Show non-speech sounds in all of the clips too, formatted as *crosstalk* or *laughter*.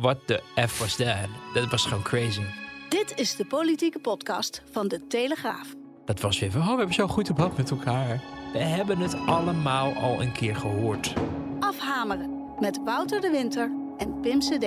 What the F was that? Dat was gewoon crazy. Dit is de politieke podcast van De Telegraaf. Dat was weer van, oh, we hebben zo goed debat met elkaar. We hebben het allemaal al een keer gehoord. Afhameren met Wouter de Winter en Pim CD.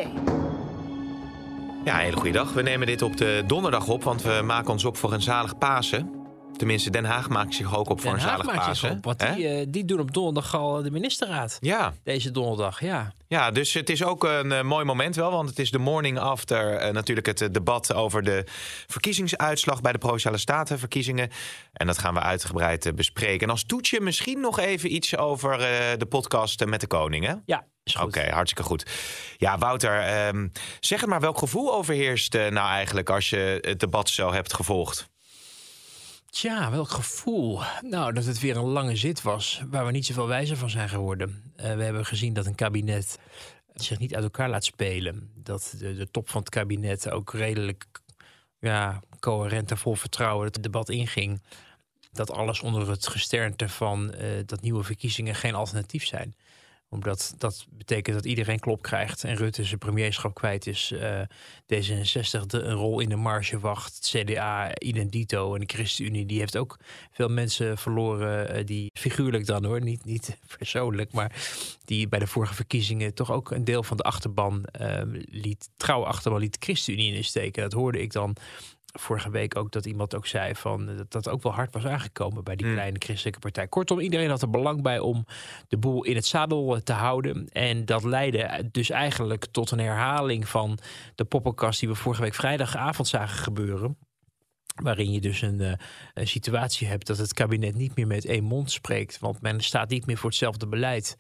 Ja, hele goede dag. We nemen dit op de donderdag op, want we maken ons op voor een zalig Pasen. Tenminste, Den Haag maakt zich ook op voor Den een Haag zalig maakt zich Pasen. op, want die, eh, die doen op donderdag al de ministerraad. Ja. Deze donderdag, ja. ja, dus het is ook een eh, mooi moment wel, want het is de morning after eh, natuurlijk het debat over de verkiezingsuitslag bij de Provinciale Statenverkiezingen. En dat gaan we uitgebreid bespreken. En als toetje misschien nog even iets over de podcast met de koning, hè? Ja. Oké, hartstikke goed. Ja, Wouter, ehm, zeg het maar, welk gevoel overheerst nou eigenlijk als je het debat zo hebt gevolgd? Tja, welk gevoel. Nou, dat het weer een lange zit was waar we niet zoveel wijzer van zijn geworden. Eh, we hebben gezien dat een kabinet zich niet uit elkaar laat spelen. Dat de, de top van het kabinet ook redelijk ja, coherent en vol vertrouwen het debat inging. Dat alles onder het gesternte van eh, dat nieuwe verkiezingen geen alternatief zijn omdat dat betekent dat iedereen klop krijgt en Rutte zijn premierschap kwijt is. eh, D66 de, een rol in de marge wacht. CDA, Identito en de ChristenUnie. Die heeft ook veel mensen verloren. eh, die figuurlijk dan hoor, niet, niet *laughs* persoonlijk. Maar die bij de vorige verkiezingen toch ook een deel van de achterban eh, liet. Trouwe achterban liet de ChristenUnie insteken. Dat hoorde ik dan vorige week ook dat iemand ook zei van eh, dat dat ook wel hard was aangekomen bij die Hmm. kleine christelijke partij. Kortom, iedereen had er belang bij om de boel in het zadel eh, te houden. En dat leidde dus eigenlijk tot een herhaling van de poppenkast die we vorige week vrijdagavond zagen gebeuren. Waarin je dus een, eh, een situatie hebt dat het kabinet niet meer met één mond spreekt. Want men staat niet meer voor hetzelfde beleid.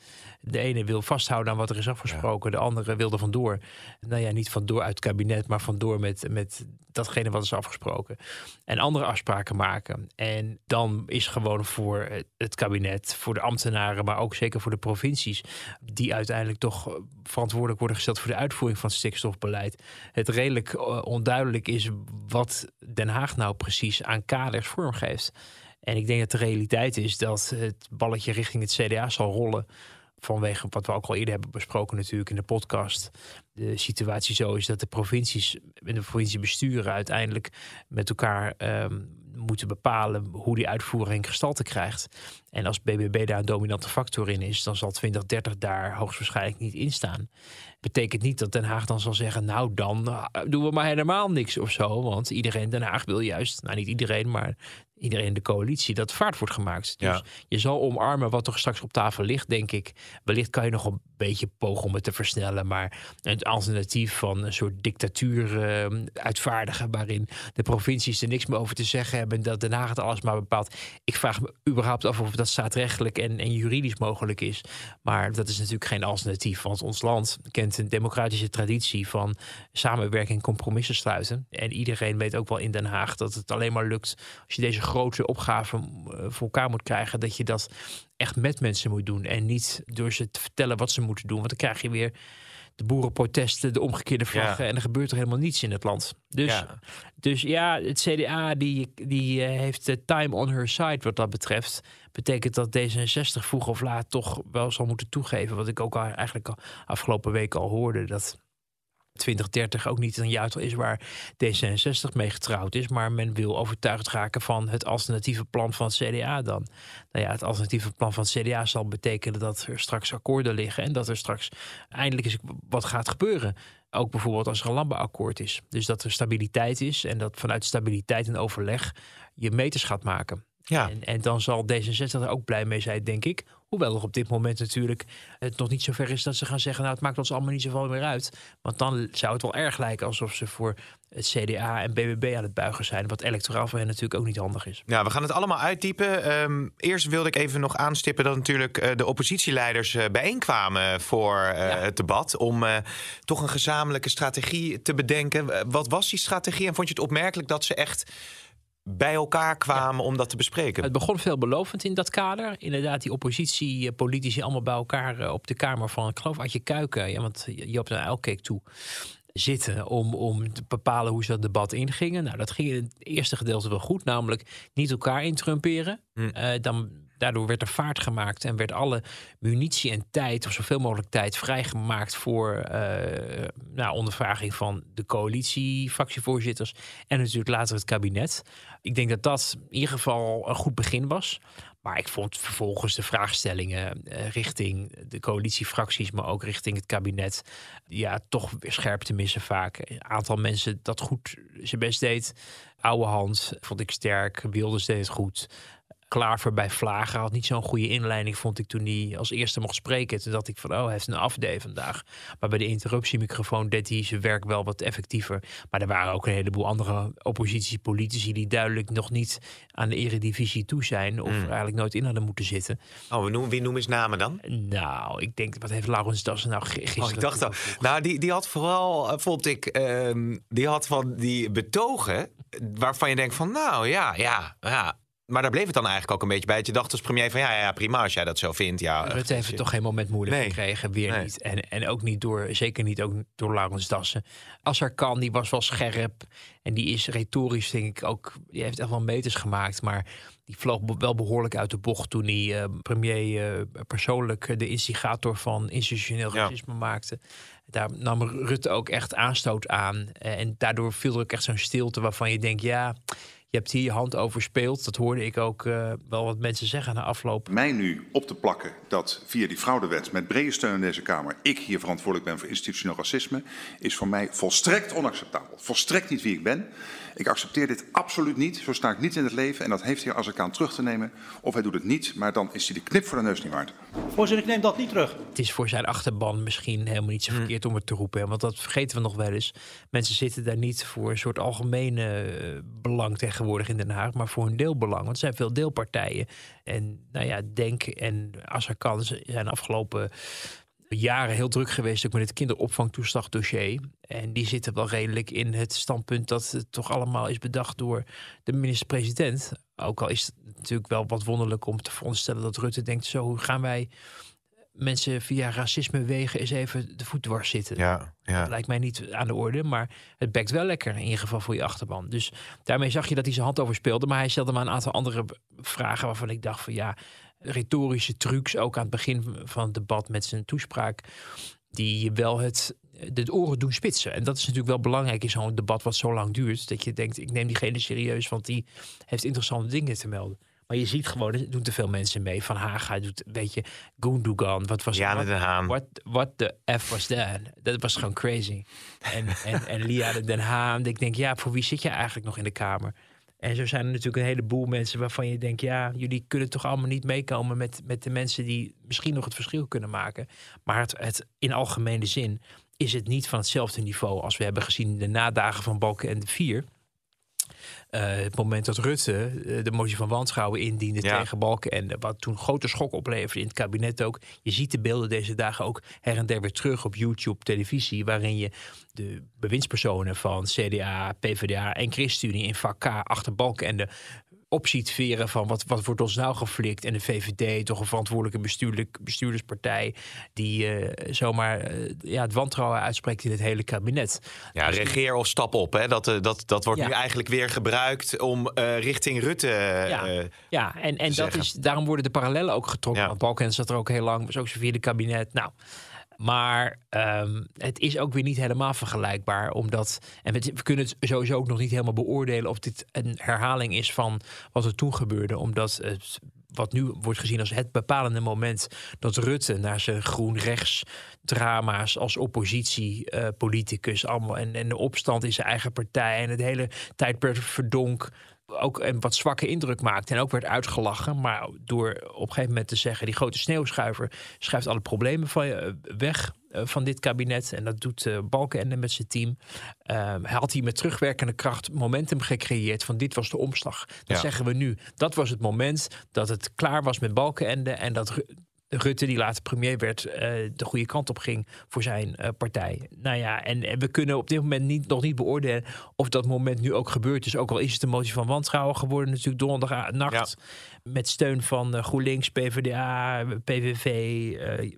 De ene wil vasthouden aan wat er is afgesproken. De andere wil er vandoor. Nou ja, niet vandoor uit het kabinet, maar vandoor met, met datgene wat is afgesproken. En andere afspraken maken. En dan is gewoon voor het kabinet, voor de ambtenaren, maar ook zeker voor de provincies. Die uiteindelijk toch verantwoordelijk worden gesteld voor de uitvoering van het stikstofbeleid. Het redelijk eh, onduidelijk is wat Den Haag nou precies aan kaders vormgeeft. En ik denk dat de realiteit is dat het balletje richting het CDA zal rollen. Vanwege wat we ook al eerder hebben besproken natuurlijk in de podcast. De situatie zo is dat de provincies en de provinciebesturen uiteindelijk met elkaar ehm, moeten bepalen hoe die uitvoering gestalte krijgt. En als BBB daar een dominante factor in is, dan zal 2030 daar hoogstwaarschijnlijk niet in staan. Betekent niet dat Den Haag dan zal zeggen, nou dan eh, doen we maar helemaal niks of zo. Want iedereen in Den Haag wil juist, nou niet iedereen, maar iedereen in de coalitie, dat vaart wordt gemaakt. Dus Ja. je zal omarmen wat er straks op tafel ligt, denk ik. Wellicht kan je nog een beetje pogen om het te versnellen. Maar een alternatief van een soort dictatuur eh, uitvaardigen... waarin de provincies er niks meer over te zeggen hebben... en dat Den Haag het alles maar bepaalt. Ik vraag me überhaupt af of dat staatrechtelijk en, en juridisch mogelijk is. Maar dat is natuurlijk geen alternatief. Want ons land kent een democratische traditie van samenwerking en compromissen sluiten. En iedereen weet ook wel in Den Haag dat het alleen maar lukt... als je deze grote opgave eh, voor elkaar moet krijgen... dat je dat echt met mensen moet doen. En niet door ze te vertellen wat ze moeten doen. Want dan krijg je weer de boerenprotesten, de omgekeerde vlaggen. En er gebeurt er helemaal niets in het land. Dus Ja. dus ja het CDA die, die eh, heeft de time on her side wat dat betreft. Betekent dat D66 vroeg of laat toch wel zal moeten toegeven. Wat ik ook al, eigenlijk al afgelopen weken al hoorde. Dat 2030 ook niet een jaartal is waar D66 mee getrouwd is. Maar men wil overtuigd raken van het alternatieve plan van het CDA dan. Nou ja, het alternatieve plan van het CDA zal betekenen dat er straks akkoorden liggen. En dat er straks eindelijk eens wat gaat gebeuren. Ook bijvoorbeeld als er een landbouwakkoord is. Dus dat er stabiliteit is en dat vanuit stabiliteit en overleg je meters gaat maken. Ja. En, en dan zal D66 er ook blij mee zijn, denk ik. Hoewel er op dit moment natuurlijk het nog niet zover is dat ze gaan zeggen... nou, het maakt ons allemaal niet zoveel meer uit. Want dan zou het wel erg lijken alsof ze voor het CDA en BBB aan het buigen zijn. Wat electoraal voor hen natuurlijk ook niet handig is. Ja, we gaan het allemaal uitdiepen. Ehm, eerst wilde ik even nog aanstippen dat natuurlijk uh, de oppositieleiders uh, bijeenkwamen voor uh, het debat. Om toch een gezamenlijke strategie te bedenken. wat was die strategie en vond je het opmerkelijk dat ze echt bij elkaar kwamen om dat te bespreken. Het begon veelbelovend in dat kader. Inderdaad, die oppositiepolitici allemaal bij elkaar op de Kamer van, ik geloof, je Kuiken. Ja, want Joop naar Elk keek toe zitten om, om te bepalen hoe ze dat debat ingingen. Nou, dat ging in het eerste gedeelte wel goed, namelijk niet elkaar intrumperen. Hm. Uh, dan, daardoor werd er vaart gemaakt en werd alle munitie en tijd, of zoveel mogelijk tijd, vrijgemaakt voor uh, nou, ondervraging van de coalitie, fractievoorzitters en natuurlijk later het kabinet. Ik denk dat dat in ieder geval een goed begin was. Maar ik vond vervolgens de vraagstellingen uh, richting de coalitiefracties, maar ook richting het kabinet, ja, toch weer scherp te missen vaak. Een aantal mensen dat goed zijn best deed. Oude hand vond ik sterk, Wilders deed het goed. Klaver bij Vlagen had niet zo'n goede inleiding, vond ik toen hij als eerste mocht spreken. Toen dacht ik van, oh, hij heeft een afday vandaag. Maar bij de interruptiemicrofoon deed hij zijn werk wel wat effectiever. Maar er waren ook een heleboel andere oppositiepolitici die duidelijk nog niet aan de eredivisie toe zijn. Of hmm. eigenlijk nooit in hadden moeten zitten. Oh, wie noemen, wie noemen eens namen dan? Nou, ik denk, wat heeft Laurens Dassen nou gisteren... Oh, ik dacht al, nou, die, die had vooral, eh, vond ik, um, die had van die betogen waarvan je denkt van, nou ja, ja, ja maar daar bleef het dan eigenlijk ook een beetje bij. Dat je dacht als premier van ja, ja prima als jij dat zo vindt. Ja, Rutte heeft het toch geen moment moeilijk gekregen, weer niet. En, en ook niet door, zeker niet ook door Laurens Dassen. Als er kan, die was wel scherp. En die is retorisch, denk ik ook, die heeft echt wel meters gemaakt. Maar die vloog wel behoorlijk uit de bocht toen hij uh, premier uh, persoonlijk de instigator van institutioneel racisme maakte. Daar nam Rutte ook echt aanstoot aan. En daardoor viel er ook echt zo'n stilte waarvan je denkt, ja je hebt hier je hand overspeeld. Dat hoorde ik ook uh, wel wat mensen zeggen na afloop. Mij nu op te plakken dat via die fraudewet met brede steun in deze Kamer ik hier verantwoordelijk ben voor institutioneel racisme, is voor mij volstrekt onacceptabel. Volstrekt niet wie ik ben. Ik accepteer dit absoluut niet. Zo sta ik niet in het leven. En dat heeft hij als ik aan terug te nemen. Of hij doet het niet, maar dan is hij de knip voor de neus niet waard. Voorzitter, ik neem dat niet terug. Het is voor zijn achterban misschien helemaal niet zo hm. verkeerd om het te roepen. Want dat vergeten we nog wel eens. Mensen zitten daar niet voor een soort algemene eh, belang tegenwoordig in Den Haag. Maar voor een deelbelang. Want er zijn veel deelpartijen. En nou ja, Denk en Azarkan zijn afgelopen jaren heel druk geweest ook met het kinderopvangtoeslagdossier. En die zitten wel redelijk in het standpunt dat het toch allemaal is bedacht door de minister-president. Ook al is het natuurlijk wel wat wonderlijk om te veronderstellen dat Rutte denkt: zo gaan wij mensen via racisme wegen eens even de voet dwars zitten. Ja, ja. Dat lijkt mij niet aan de orde, maar het bekt wel lekker in ieder geval voor je achterban. Dus daarmee zag je dat hij zijn hand over speelde, maar hij stelde maar een aantal andere vragen waarvan ik dacht van ja, retorische trucs, ook aan het begin van het debat met zijn toespraak, die wel het de oren doen spitsen. En dat is natuurlijk wel belangrijk in zo'n debat wat zo lang duurt. Dat je denkt, ik neem diegene serieus, want die heeft interessante dingen te melden. Maar je ziet gewoon, er doen te veel mensen mee. Van Haga doet een beetje Gundogan. Wat was Liane Den Haan. What, what the F was that? Dat was gewoon crazy. En, en, en Liane Den Haan. Ik denk, ja, voor wie zit je eigenlijk nog in de Kamer? En zo zijn er natuurlijk een heleboel mensen waarvan je denkt: ja, jullie kunnen toch allemaal niet meekomen met, met de mensen die misschien nog het verschil kunnen maken. Maar het, in algemene zin is het niet van hetzelfde niveau als we hebben gezien in de nadagen van Balken en de Vier. Uh, het moment dat Rutte uh, de motie van wantrouwen indiende ja. tegen Balken en wat toen grote schok opleverde in het kabinet ook. Je ziet de beelden deze dagen ook her en der weer terug op YouTube, televisie, waarin je de bewindspersonen van CDA, PvdA en ChristenUnie in vak K achter en de op ziet veren van wat, wat wordt ons nou geflikt. En de VVD, toch een verantwoordelijke bestuurlijk, bestuurderspartij, die uh, zomaar uh, ja, het wantrouwen uitspreekt in het hele kabinet. Ja, dus regeer of stap op. Hè? Dat, uh, dat, dat wordt ja. nu eigenlijk weer gebruikt om richting Rutte ja. ja, en, en dat is, daarom worden de parallellen ook getrokken. Ja. Want Balken zat er ook heel lang, was ook zijn vierde kabinet. Nou, maar um, het is ook weer niet helemaal vergelijkbaar. Omdat, en we, we, kunnen het sowieso ook nog niet helemaal beoordelen of dit een herhaling is van wat er toen gebeurde. Omdat het wat nu wordt gezien als het bepalende moment dat Rutte naar zijn groen-rechts drama's als oppositiepoliticus allemaal en, de opstand in zijn eigen partij en het hele tijdperk verdonk ook een wat zwakke indruk maakte en ook werd uitgelachen. Maar door op een gegeven moment te zeggen: die grote sneeuwschuiver schuift alle problemen van je weg eh, van dit kabinet. En dat doet uh, Balkenende met zijn team. hij had hier met terugwerkende kracht momentum gecreëerd van dit was de omslag. Dat zeggen we nu. Dat was het moment dat het klaar was met Balkenende en dat Rutte, die later premier werd, uh, de goede kant op ging voor zijn uh, partij. Nou ja, en, en, we kunnen op dit moment niet, nog niet beoordelen of dat moment nu ook gebeurd is. Ook al is het een motie van wantrouwen geworden, natuurlijk donderdagnacht. Ja. Met steun van uh, GroenLinks, PvdA, PVV,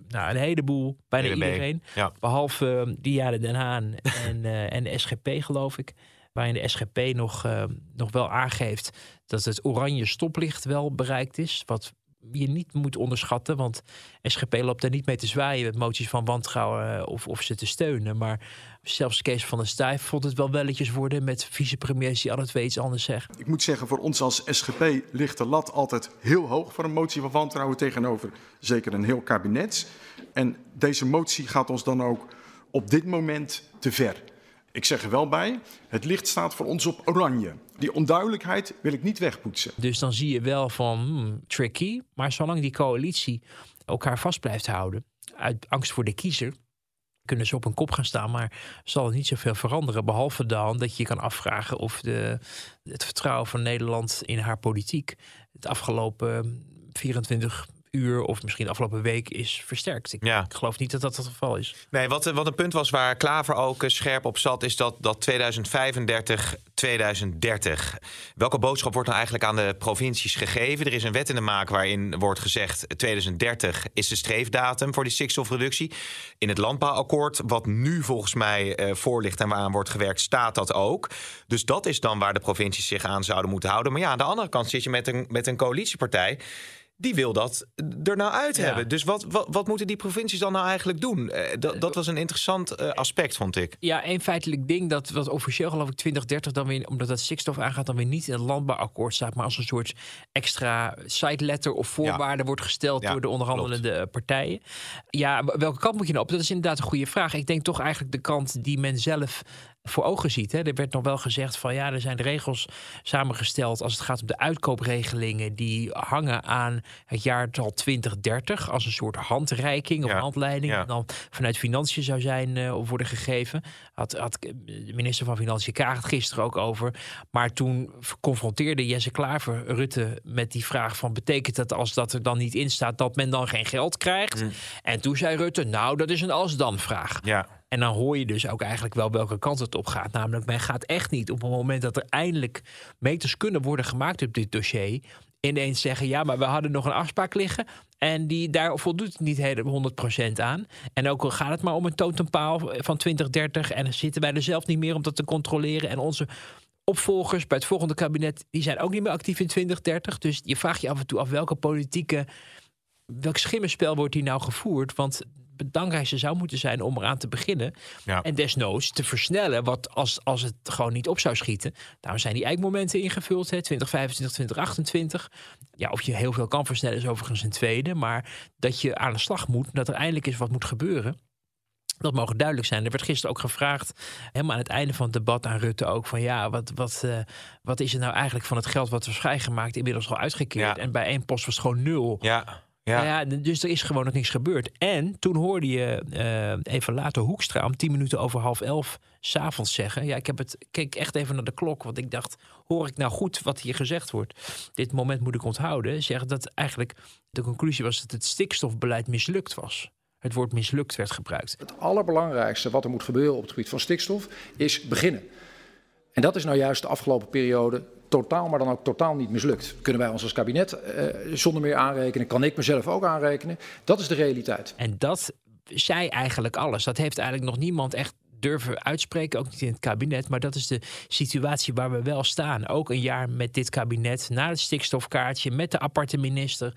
nou, een heleboel, bijna iedereen. Ja. Behalve Diade Den Haan en, *laughs* en SGP, geloof ik. Waarin de SGP nog, nog wel aangeeft dat het oranje stoplicht wel bereikt is. Wat je niet moet onderschatten. Want SGP loopt er niet mee te zwaaien met moties van wantrouwen eh, of, of ze te steunen. Maar zelfs Kees van der Stijf vond het wel welletjes worden met vicepremiers die alle twee iets anders zeggen. Ik moet zeggen, voor ons als SGP ligt de lat altijd heel hoog voor een motie van wantrouwen tegenover zeker een heel kabinet. En deze motie gaat ons dan ook op dit moment te ver. Ik zeg er wel bij, het licht staat voor ons op oranje. Die onduidelijkheid wil ik niet wegpoetsen. Dus dan zie je wel van hmm, tricky. Maar zolang die coalitie elkaar vast blijft houden, uit angst voor de kiezer, kunnen ze op een kop gaan staan, maar zal het niet zoveel veranderen. Behalve dan dat je je kan afvragen of de, het vertrouwen van Nederland in haar politiek het afgelopen 24 uur of misschien de afgelopen week is versterkt. Ik, ja. ik geloof niet dat dat het geval is. Nee, wat, wat een punt was waar Klaver ook eh, scherp op zat, is dat, dat 2035, 2030. Welke boodschap wordt nou eigenlijk aan de provincies gegeven? Er is een wet in de maak waarin wordt gezegd 2030 is de streefdatum voor die stikstofreductie. In het landbouwakkoord, wat nu volgens mij uh, voor ligt en waaraan wordt gewerkt, staat dat ook. Dus dat is dan waar de provincies zich aan zouden moeten houden. Maar ja, aan de andere kant zit je met een, met een coalitiepartij die wil dat er nou uit hebben. Dus wat, wat, wat, moeten die provincies dan nou eigenlijk doen? Uh, dat, dat was een interessant uh, aspect, vond ik. Ja, een feitelijk ding dat wat officieel geloof ik 2030 dan weer, omdat dat stikstof aangaat, dan weer niet in het landbouwakkoord staat, maar als een soort extra side letter of voorwaarde ja. wordt gesteld door de onderhandelende klopt. partijen. Ja, welke kant moet je nou op? Dat is inderdaad een goede vraag. Ik denk toch eigenlijk de kant die men zelf voor ogen ziet. Hè. Er werd nog wel gezegd van ja, er zijn regels samengesteld als het gaat om de uitkoopregelingen die hangen aan het jaartal 2030 als een soort handreiking of handleiding. En dan vanuit financiën zou zijn uh, worden gegeven. Had, had de minister van Financiën Kaag het gisteren ook over. Maar toen confronteerde Jesse Klaver Rutte met die vraag van betekent dat als dat er dan niet in staat dat men dan geen geld krijgt? Mm. En toen zei Rutte, nou dat is een als-dan vraag. Ja. En dan hoor je dus ook eigenlijk wel welke kant het op gaat. Namelijk, men gaat echt niet op het moment dat er eindelijk meters kunnen worden gemaakt op dit dossier. ineens zeggen: ja, maar we hadden nog een afspraak liggen. En die, daar voldoet het niet helemaal 100% aan. En ook al gaat het maar om een totempaal van 2030. En dan zitten wij er zelf niet meer om dat te controleren. En onze opvolgers bij het volgende kabinet, die zijn ook niet meer actief in 2030. Dus je vraagt je af en toe af welke politieke. Welk schimmenspel wordt hier nou gevoerd? Want belangrijkste zou moeten zijn om eraan te beginnen. Ja. En desnoods te versnellen. Wat als, als het gewoon niet op zou schieten. Daarom zijn die eikmomenten ingevuld. Hè, 2025, 2028. Ja, of je heel veel kan versnellen is overigens een tweede. Maar dat je aan de slag moet. Dat er eindelijk eens wat moet gebeuren. Dat mogen duidelijk zijn. Er werd gisteren ook gevraagd, helemaal aan het einde van het debat aan Rutte ook, van ja, wat, wat, uh, wat is er nou eigenlijk van het geld wat was vrijgemaakt, inmiddels al uitgekeerd. Ja. En bij één post was het gewoon nul. Ja. Ja. ja. dus er is gewoon nog niks gebeurd. En toen hoorde je uh, even later Hoekstra om tien minuten over half elf s'avonds zeggen. Ja, ik heb het, keek echt even naar de klok. Want ik dacht, hoor ik nou goed wat hier gezegd wordt? Dit moment moet ik onthouden. Zeggen dat eigenlijk de conclusie was dat het stikstofbeleid mislukt was. Het woord mislukt werd gebruikt. Het allerbelangrijkste wat er moet gebeuren op het gebied van stikstof is beginnen. En dat is nou juist de afgelopen periode totaal, maar dan ook totaal niet mislukt. Kunnen wij ons als kabinet uh, zonder meer aanrekenen? Kan ik mezelf ook aanrekenen? Dat is de realiteit. En dat zei eigenlijk alles. Dat heeft eigenlijk nog niemand echt durven uitspreken, ook niet in het kabinet. Maar dat is de situatie waar we wel staan. Ook een jaar met dit kabinet, na het stikstofkaartje, met de aparte minister.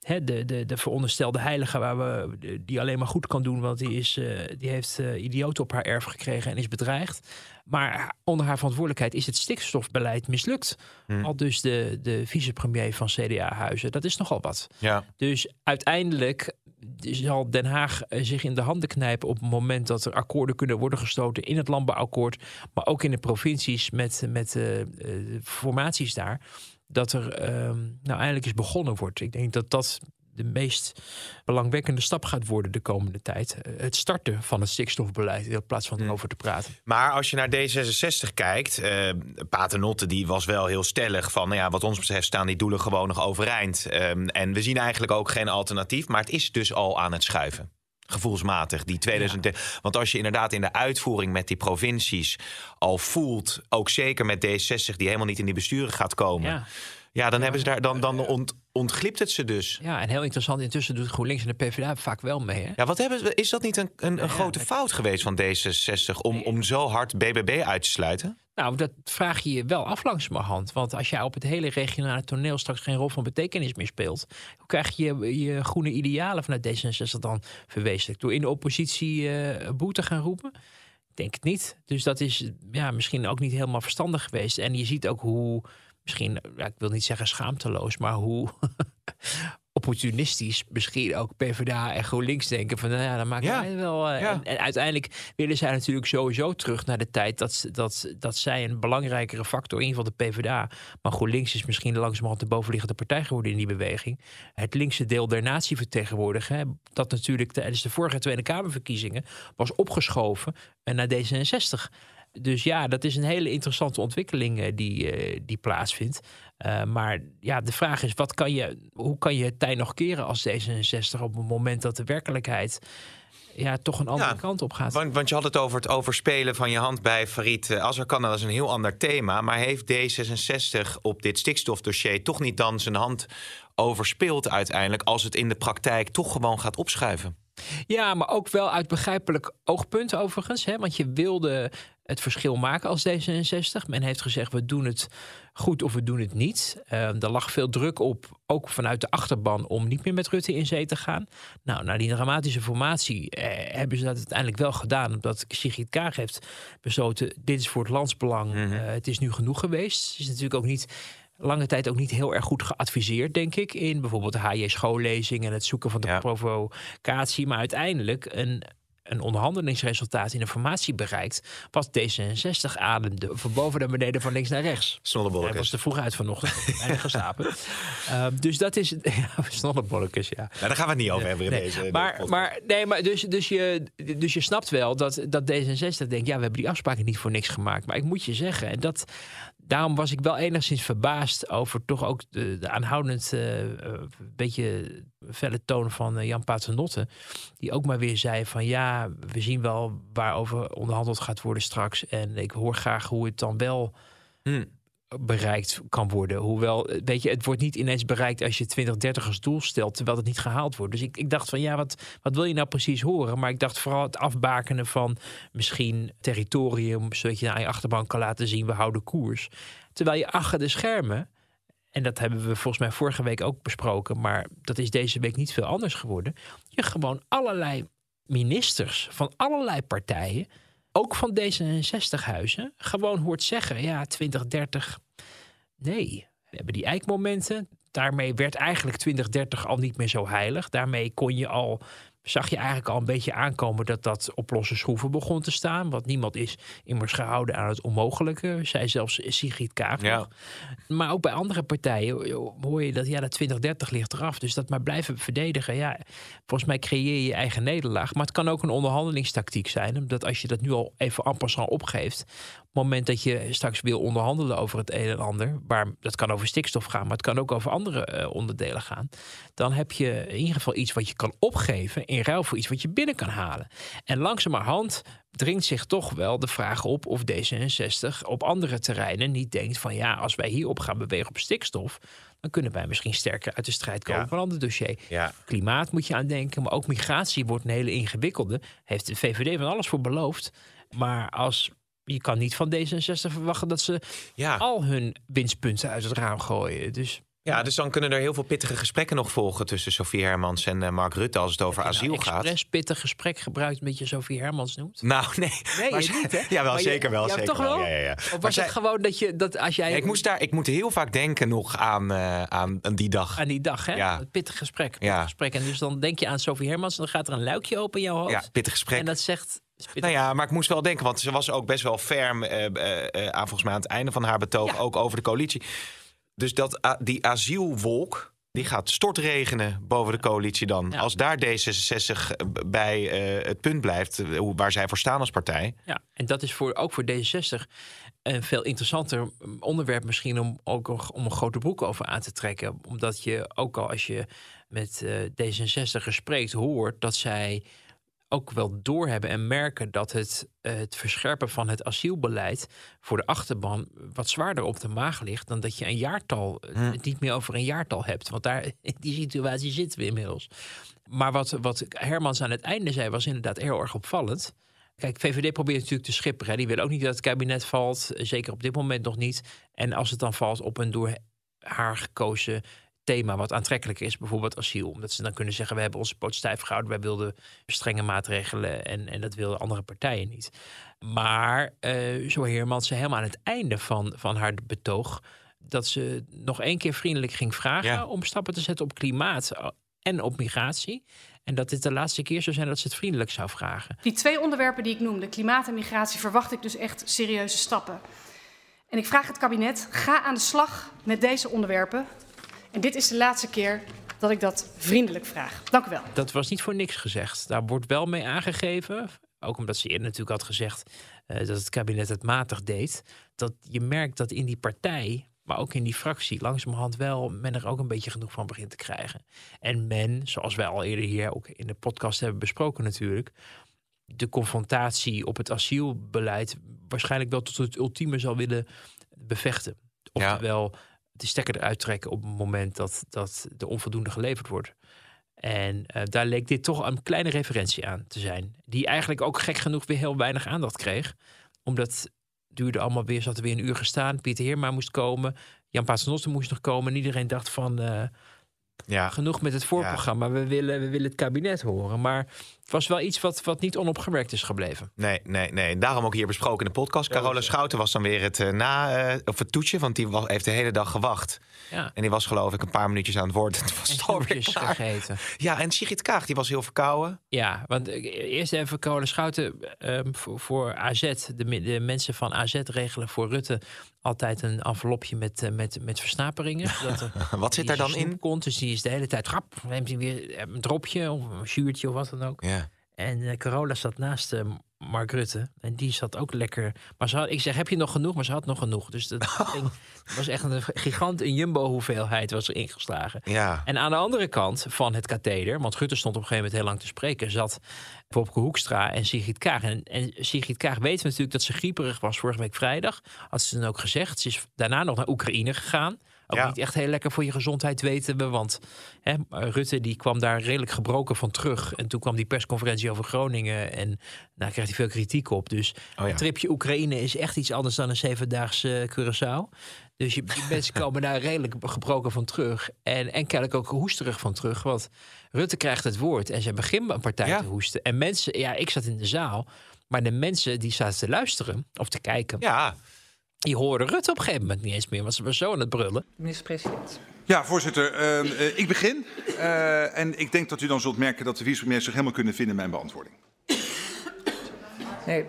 de, de, de veronderstelde heilige waar we, die alleen maar goed kan doen, want die, is, eh, die heeft uh, idioten op haar erf gekregen en is bedreigd. Maar onder haar verantwoordelijkheid is het stikstofbeleid mislukt. Hmm. Al dus de, de vicepremier van CDA-huizen. Dat is nogal wat. Ja. Dus uiteindelijk zal Den Haag eh, zich in de handen knijpen op het moment dat er akkoorden kunnen worden gesloten in het landbouwakkoord, maar ook in de provincies met, met uh, formaties daar. Dat er uh, nou eindelijk is begonnen wordt. Ik denk dat dat de meest belangwekkende stap gaat worden de komende tijd. Het starten van het stikstofbeleid in plaats van erover te praten. Maar als je naar D66 kijkt, uh, Paternotte die was wel heel stellig van, nou ja, wat ons betreft staan die doelen gewoon nog overeind. Um, en we zien eigenlijk ook geen alternatief, maar het is dus al aan het schuiven. Gevoelsmatig, die 2000. Ja. Want als je inderdaad in de uitvoering met die provincies al voelt, ook zeker met D60, die helemaal niet in die besturen gaat komen. Ja. Ja, dan, hebben ze daar, dan, dan ont, ontglipt het ze dus. Ja, en heel interessant, intussen doet GroenLinks en de PvdA vaak wel mee. Hè? Ja, wat hebben is dat niet een, een, een Ja, grote fout geweest van D66 om, om zo hard BBB uit te sluiten? Nou, dat vraag je je wel af langzamerhand. Want als jij op het hele regionale toneel straks geen rol van betekenis meer speelt, hoe krijg je je groene idealen vanuit D66 dan verwezenlijkt? Door in de oppositie eh boe te gaan roepen? Ik denk het niet. Dus dat is ja, misschien ook niet helemaal verstandig geweest. En je ziet ook hoe, misschien, ja, ik wil niet zeggen schaamteloos, maar hoe *laughs* opportunistisch misschien ook PvdA en GroenLinks denken van nou ja, dan maken Ja, wij wel. eh, ja. en, en uiteindelijk willen zij natuurlijk sowieso terug naar de tijd dat, dat, dat zij een belangrijkere factor, in ieder geval de PvdA, maar GroenLinks is misschien langzamerhand de bovenliggende partij geworden in die beweging. Het linkse deel der natie vertegenwoordigen, hè, dat natuurlijk tijdens de vorige Tweede Kamerverkiezingen was opgeschoven eh, naar D66. Dus ja, dat is een hele interessante ontwikkeling eh, die, eh, die plaatsvindt. Eh, maar ja, de vraag is: wat kan je, hoe kan je het tij nog keren als D66 op het moment dat de werkelijkheid ja, toch een andere Ja, kant op gaat? Want, want je had het over het overspelen van je hand bij Farid Azarkan. Dat is een heel ander thema. Maar heeft D66 op dit stikstofdossier toch niet dan zijn hand overspeeld uiteindelijk... als het in de praktijk toch gewoon gaat opschuiven? Ja, maar ook wel uit begrijpelijk oogpunt overigens. Hè? Want je wilde het verschil maken als D66. Men heeft gezegd, we doen het goed of we doen het niet. Eh, er lag veel druk op, ook vanuit de achterban... om niet meer met Rutte in zee te gaan. Nou, na die dramatische formatie eh, hebben ze dat uiteindelijk wel gedaan... omdat Sigrid Kaag heeft besloten... dit is voor het landsbelang, eh, het is nu genoeg geweest. Het is natuurlijk ook niet lange tijd ook niet heel erg goed geadviseerd, denk ik. In bijvoorbeeld de HJ schoollezing en het zoeken van de Ja. provocatie. Maar uiteindelijk een, een onderhandelingsresultaat in de formatie bereikt. Wat D66 ademde. Van boven naar beneden, van links naar rechts. Hij Snollebolletjes. was te vroeg uit vanochtend. *laughs* Weinig geslapen. Ehm, dus dat is... *laughs* Ja, ja. Nou, daar gaan we het niet over hebben in Nee, deze, maar, maar, nee, maar dus, dus, je, dus je snapt wel dat, dat D66 denkt... ja, we hebben die afspraken niet voor niks gemaakt. Maar ik moet je zeggen, en dat, daarom was ik wel enigszins verbaasd... over toch ook de, de aanhoudend eh, eh, beetje felle toon van eh, Jan Paternotte... die ook maar weer zei van ja, we zien wel waarover onderhandeld gaat worden straks... en ik hoor graag hoe het dan wel Hm. Bereikt kan worden. Hoewel, eh, weet je, het wordt niet ineens bereikt als je 2030 als doel stelt, terwijl het niet gehaald wordt. Dus ik, ik dacht van ja, wat, wat wil je nou precies horen? Maar ik dacht vooral het afbakenen van misschien territorium, zodat je aan je achterban kan laten zien, we houden koers. Terwijl je achter de schermen, en dat hebben we volgens mij vorige week ook besproken, maar dat is deze week niet veel anders geworden. Je gewoon allerlei ministers van allerlei partijen, ook van D66-huizen, gewoon hoort zeggen: ja, 2030, nee. We hebben die eikmomenten. Daarmee werd eigenlijk 2030 al niet meer zo heilig. Daarmee kon je al, zag je eigenlijk al een beetje aankomen dat dat op losse schroeven begon te staan. Want niemand is immers gehouden aan het onmogelijke. Zij zelfs Sigrid Kaag Ja. Maar ook bij andere partijen hoor je dat ja, dat 2030 ligt eraf. Dus dat maar blijven verdedigen. Ja, volgens mij creëer je je eigen nederlaag. Maar het kan ook een onderhandelingstactiek zijn. Omdat als je dat nu al even en opgeeft. Moment dat je straks wil onderhandelen over het een en ander. Waar, dat kan over stikstof gaan, maar het kan ook over andere eh, onderdelen gaan. Dan heb je in ieder geval iets wat je kan opgeven. In ruil voor iets wat je binnen kan halen. En langzamerhand dringt zich toch wel de vraag op of D66 op andere terreinen niet denkt van ja, als wij hierop gaan bewegen op stikstof, dan kunnen wij misschien sterker uit de strijd komen Ja. van een ander dossier. Ja. Klimaat moet je aan denken, maar ook migratie wordt een hele ingewikkelde. Heeft de VVD van alles voor beloofd. Maar als je kan niet van D66 verwachten dat ze Ja. al hun winstpunten uit het raam gooien. Dus Ja, dus dan kunnen er heel veel pittige gesprekken nog volgen tussen Sofie Hermans en eh, Mark Rutte als het over je asiel nou gaat. expres pittig gesprek gebruikt met je Sofie Hermans noemt? Nou, nee. Nee, *laughs* Maar je niet, hè? Ja, wel Maar je- zeker wel. ja, zeker toch wel? Ja, ja, ja. Of Maar was zij- het gewoon dat je dat als jij ik, moest daar, ik moet heel vaak denken nog aan, eh, aan, aan die dag. aan die dag, hè? Ja. Het pittig gesprek. pittig Ja. gesprek. En dus dan denk je aan Sofie Hermans, dan gaat er een luikje open in jouw hoofd. Ja, pittig gesprek. En dat zegt. Nou ja, maar ik moest wel denken, want ze was ook best wel ferm eh, eh, aan volgens mij aan het einde van haar betoog, Ja. ook over de coalitie. Dus dat, die asielwolk, die gaat stortregenen boven de coalitie dan. Ja. Als daar D66 bij het punt blijft waar zij voor staan als partij. Ja, en dat is voor, ook voor D66 een veel interessanter onderwerp misschien om ook om een grote broek over aan te trekken. Omdat je ook al als je met eh D66 spreekt hoort dat zij ook wel doorhebben en merken dat het, eh, het verscherpen van het asielbeleid voor de achterban wat zwaarder op de maag ligt dan dat je een jaartal, eh, het niet meer over een jaartal hebt. Want daar *laughs* in die situatie zitten we inmiddels. Maar wat, wat Hermans aan het einde zei was inderdaad heel erg opvallend. Kijk, VVD probeert natuurlijk te schipperen. hè. Die wil ook niet dat het kabinet valt. Zeker op dit moment nog niet. En als het dan valt op een door haar gekozen thema wat aantrekkelijk is, bijvoorbeeld asiel. Omdat ze dan kunnen zeggen, we hebben onze poot stijf gehouden. Wij wilden strenge maatregelen en, en dat wilden andere partijen niet. Maar eh zo Heermans zei helemaal aan het einde van, van haar betoog... dat ze nog één keer vriendelijk ging vragen... Ja. om stappen te zetten op klimaat en op migratie. En dat dit de laatste keer zou zijn dat ze het vriendelijk zou vragen. Die twee onderwerpen die ik noemde, klimaat en migratie, verwacht ik dus echt serieuze stappen. En ik vraag het kabinet, ga aan de slag met deze onderwerpen. En dit is de laatste keer dat ik dat vriendelijk vraag. Dank u wel. Dat was niet voor niks gezegd. Daar wordt wel mee aangegeven. Ook omdat ze eerder natuurlijk had gezegd eh, dat het kabinet het matig deed. Dat je merkt dat in die partij, maar ook in die fractie, langzamerhand wel men er ook een beetje genoeg van begint te krijgen. En men, zoals wij al eerder hier ook in de podcast hebben besproken natuurlijk, de confrontatie op het asielbeleid waarschijnlijk wel tot het ultieme zal willen bevechten. Oftewel, de stekker eruit trekken op het moment dat, dat er onvoldoende geleverd wordt. En eh, daar leek dit toch een kleine referentie aan te zijn. Die eigenlijk ook gek genoeg weer heel weinig aandacht kreeg. Omdat duurde allemaal weer, zat er weer een uur gestaan. Pieter Heerma moest komen. Jan Paternotte moest nog komen. En iedereen dacht van, eh, Ja. genoeg met het voorprogramma. We, willen, we willen het kabinet horen. Maar het was wel iets wat, wat niet onopgemerkt is gebleven. Nee, nee, nee. Daarom ook hier besproken in de podcast. Carola Schouten was dan weer het eh, na, eh, of het toetje, want die wa- heeft de hele dag gewacht. Ja. En die was geloof ik een paar minuutjes aan het woord. *laughs* Het was alweer klaar. gegeten. Ja, en Sigrid Kaag, die was heel verkouden. Ja, want eh, eerst even Carola Schouten ehm, voor, voor AZ. De, de mensen van AZ regelen voor Rutte altijd een envelopje met, eh, met, met versnaperingen. *laughs* zodat er Wat zit daar dan in? Komt, dus die is de hele tijd grap. Neemt hij weer een dropje of een zuurtje of wat dan ook. Ja. En eh, Carola zat naast eh, Mark Rutte. En die zat ook lekker. Maar ze had, ik zeg, heb je nog genoeg? Maar ze had nog genoeg. Dus dat *laughs* ging, het was echt een gigant, een jumbo hoeveelheid was er ingeslagen. Ja. En aan de andere kant van het katheder, want Rutte stond op een gegeven moment heel lang te spreken, zat Popke Hoekstra en Sigrid Kaag. En, en Sigrid Kaag weten we natuurlijk dat ze grieperig was vorige week vrijdag. Had ze dan ook gezegd. Ze is daarna nog naar Oekraïne gegaan. Ook Ja. niet echt heel lekker voor je gezondheid, weten we. Want hè, Rutte die kwam daar redelijk gebroken van terug. En toen kwam die persconferentie over Groningen. En daar kreeg hij veel kritiek op. Dus Oh ja. een tripje Oekraïne is echt iets anders dan een zevendaagse Curaçao. Dus je, die mensen *laughs* komen daar redelijk gebroken van terug. En, en kennelijk ook hoesterig van terug. Want Rutte krijgt het woord en ze beginnen een partij Ja. te hoesten. En mensen, ja, ik zat in de zaal. Maar de mensen die zaten te luisteren of te kijken, Ja, die hoorden Rutte op een gegeven moment niet eens meer. Want ze waren zo aan het brullen. Minister-president. Ja, voorzitter. ehm, eh, ik begin. Eh, en ik denk dat u dan zult merken dat de vicepremier zich helemaal kunnen vinden in mijn beantwoording. Nee,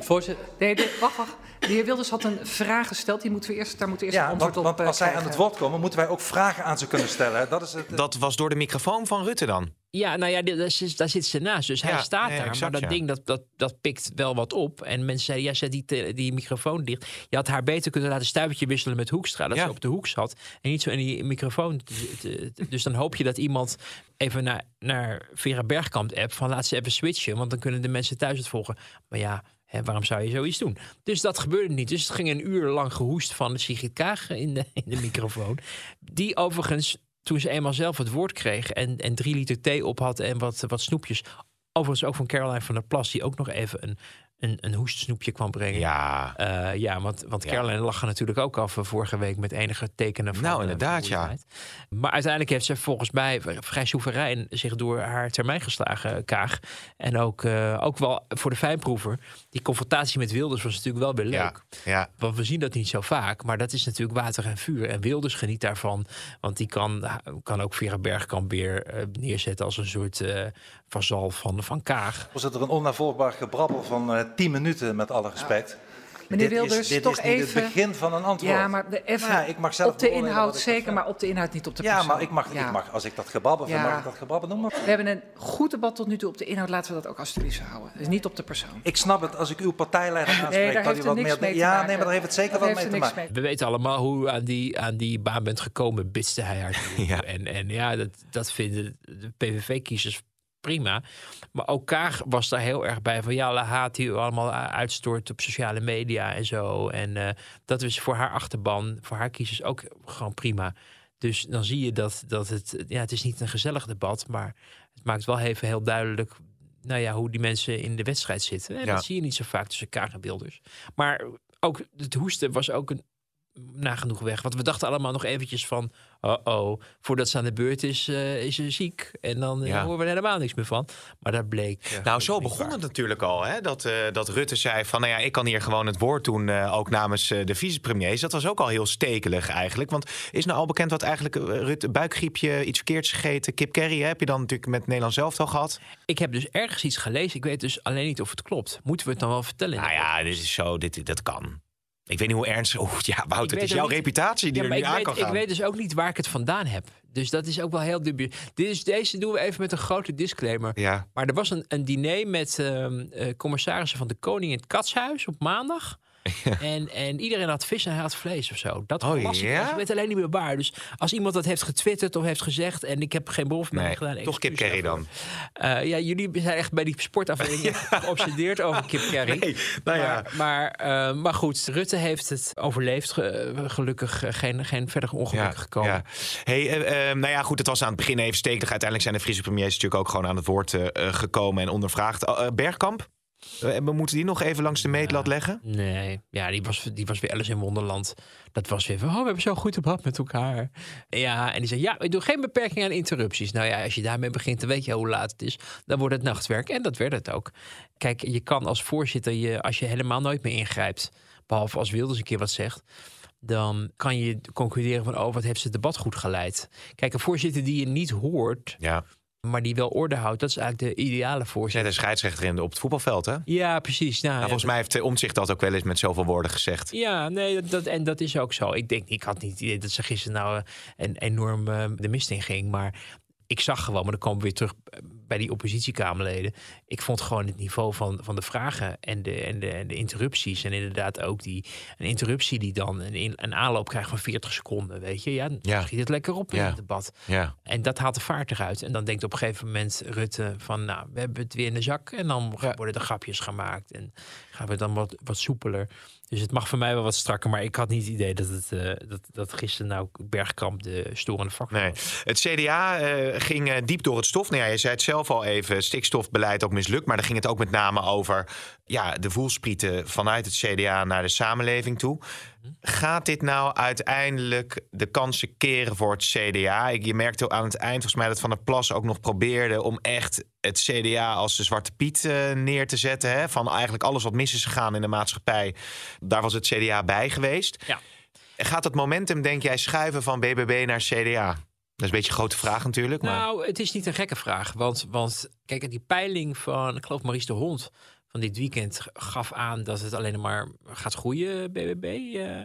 Voorzitter, nee wacht, wacht. De heer Wilders had een vraag gesteld. Die moeten we eerst, daar moeten we eerst een ja, antwoord want, op want eh, als zij aan het woord komen, moeten wij ook vragen aan ze kunnen stellen. Dat is het. dat was door de microfoon van Rutte dan. Ja, nou ja, daar zit, daar zit ze naast. Dus hij Ja, staat nee, daar. exact, maar dat ja. ding, dat, dat, dat pikt wel wat op. En mensen zeiden, ja, zet die, die microfoon dicht. Je had haar beter kunnen laten stuivertje wisselen met Hoekstra. Dat Ja. ze op de hoek zat. En niet zo in die microfoon. Dus dan hoop je dat iemand even naar, naar Vera Bergkamp app van laat ze even switchen. Want dan kunnen de mensen thuis het volgen. Maar ja, hè, waarom zou je zoiets doen? Dus dat gebeurde niet. Dus het ging een uur lang gehoest van de Sigrid Kaag in de, in de microfoon. Die overigens, toen ze eenmaal zelf het woord kreeg... en, en drie liter thee op had en wat, wat snoepjes... overigens ook van Caroline van der Plas... die ook nog even een, een, een hoestsnoepje kwam brengen. Ja. Eh, ja, want, want Ja. Caroline lag er natuurlijk ook af eh, vorige week met enige tekenen van. Nou, eh, inderdaad, ja. Maar uiteindelijk heeft ze volgens mij vrij soeverein zich door haar termijn geslagen, Kaag. En ook, ook wel voor de fijnproever. Die confrontatie met Wilders was natuurlijk wel weer leuk. Ja, ja. Want we zien dat niet zo vaak, maar dat is natuurlijk water en vuur. En Wilders geniet daarvan, want die kan, kan ook Vera Bergkamp weer neerzetten als een soort vazal van, van Kaag. Was er een onnavolgbaar gebrabbel van eh 10 minuten, met alle respect. Meneer dit Wilders, is, dit toch is niet even- het begin van een antwoord. Ja, maar de- even Ja, ik mag zelf op de inhoud wat ik zeker, maar op de inhoud niet op de Ja, persoon. maar ik mag, Ja. ik mag, als ik dat gebabbel vind, Ja. mag ik dat gebabbel noemen. We hebben een goed debat tot nu toe op de inhoud. Laten we dat ook alsjeblieft houden. Dus niet op de persoon. Ik snap het als ik uw partijleider aanspreek. Nee, daar dat heeft u wat niks meer... mee te ja, maken. nee, maar daar heeft het zeker wel heeft mee te maken. We weten allemaal hoe u aan die, aan die baan bent gekomen, bitste hij haar. *laughs* Ja. En, en ja, dat, dat vinden de PVV-kiezers prima. Maar ook Kaag was daar heel erg bij van ja, la haat die u allemaal uitstort op sociale media en zo. En eh, dat is voor haar achterban, voor haar kiezers ook gewoon prima. Dus dan zie je dat, dat het, ja, het is niet een gezellig debat, maar het maakt wel even heel duidelijk nou ja, hoe die mensen in de wedstrijd zitten. En Ja. dat zie je niet zo vaak tussen Kaag en Wilders. Maar ook het hoesten was ook een nagenoeg weg. Want we dachten allemaal nog eventjes van... oh-oh, voordat ze aan de beurt is, eh, is ze ziek. En dan eh, Ja. horen we er helemaal niks meer van. Maar dat bleek... Nou, zo begon waar. het natuurlijk al. Hè? Dat, eh, dat Rutte zei van, nou ja, ik kan hier gewoon het woord doen, ook namens de vicepremiers. Dat was ook al heel stekelig eigenlijk. Want is nou al bekend wat eigenlijk, Rutte, buikgriepje, iets verkeerds gegeten, kip curry, hè? heb je dan natuurlijk met Nederland zelf al gehad? Ik heb dus ergens iets gelezen. Ik weet dus alleen niet of het klopt. Moeten we het dan wel vertellen? Nou ja, dit is zo, dit, dat kan. Ik weet niet hoe ernstig, oh, ja, Wouter, het is jouw niet- reputatie die Ja, er nu aan weet, kan gaan. Ik weet dus ook niet waar ik het vandaan heb. Dus dat is ook wel heel dubieus. Deze doen we even met een grote disclaimer. Ja. Maar er was een, een diner met ehm, eh, commissarissen van de Koning in het Katshuis op maandag. En, en iedereen had vis en hij had vlees of zo. Dat Oh, las ik. ja? Ik weet alleen niet meer waar. Dus als iemand dat heeft getwitterd of heeft gezegd... en ik heb geen bron van mij Nee, gedaan... toch kip daarvoor. dan. Eh, ja, jullie zijn echt bij die sportafdeling *laughs* geobsedeerd over kip curry. Nee, nou ja. Maar, maar, eh, maar goed, Rutte heeft het overleefd. Ge- gelukkig eh, geen, geen verdere ongelukken gekomen. Hey, nou ja, goed, het was aan het begin even stekelig. Uiteindelijk zijn de Friese premiers natuurlijk ook gewoon aan het woord gekomen en ondervraagd. Bergkamp, we moeten die nog even langs de meetlat leggen? Nee, ja, die was, die was weer Alice in Wonderland. Dat was weer van, oh, we hebben zo'n goed debat met elkaar. Ja, en die zei, ja, ik doe geen beperking aan interrupties. Nou ja, als je daarmee begint, dan weet je hoe laat het is. Dan wordt het nachtwerk. En dat werd het ook. Kijk, je kan als voorzitter, je, als je helemaal nooit meer ingrijpt... behalve als Wilders een keer wat zegt... dan kan je concluderen van, oh, wat heeft ze het debat goed geleid. Kijk, een voorzitter die je niet hoort... Ja. Maar die wel orde houdt, dat is eigenlijk de ideale voorzitter. een scheidsrechter in de, op het voetbalveld, hè? Ja, precies. Nou, Nou, ja, volgens mij heeft Omtzigt dat ook wel eens met zoveel woorden gezegd. Ja, nee, dat, dat- en dat is ook zo. Ik denk, ik had niet het idee dat ze gisteren nou eh, een enorm eh, de mist in ging. Maar ik zag gewoon, maar dan komen we weer terug bij die oppositiekamerleden. Ik vond gewoon het niveau van, van de vragen en de, en, de, en de interrupties. En inderdaad ook die een interruptie die dan een, een aanloop krijgt van 40 seconden. Weet je, ja, dan Ja. schiet het lekker op in het debat. Ja. En dat haalt de vaart eruit. En dan denkt op een gegeven moment Rutte van, nou, we hebben het weer in de zak. En dan worden er grapjes gemaakt en gaan we dan wat, wat soepeler. Dus het mag voor mij wel wat strakker. Maar ik had niet het idee dat, het, eh, dat, dat gisteren nou Bergkamp de storende factor Nee. was. Het CDA eh, ging eh, diep door het stof. Nou ja, je zei het zelf al even, stikstofbeleid ook mislukt. Maar dan ging het ook met name over ja, de voelsprieten vanuit het CDA naar de samenleving toe. Gaat dit nou uiteindelijk de kansen keren voor het CDA? Ik, je merkte aan het eind volgens mij dat Van der Plas ook nog probeerde om echt het CDA als de Zwarte Piet eh, neer te zetten. Hè? Van eigenlijk alles wat mis is gegaan in de maatschappij. Daar was het CDA bij geweest. Ja. Gaat het momentum, denk jij, schuiven van BBB naar CDA? Dat is een beetje een grote vraag natuurlijk. Maar... Nou, het is niet een gekke vraag. Want, want kijk, die peiling van, ik geloof Maurice de Hond dit weekend gaf aan dat het alleen maar gaat groeien, BBB, eh,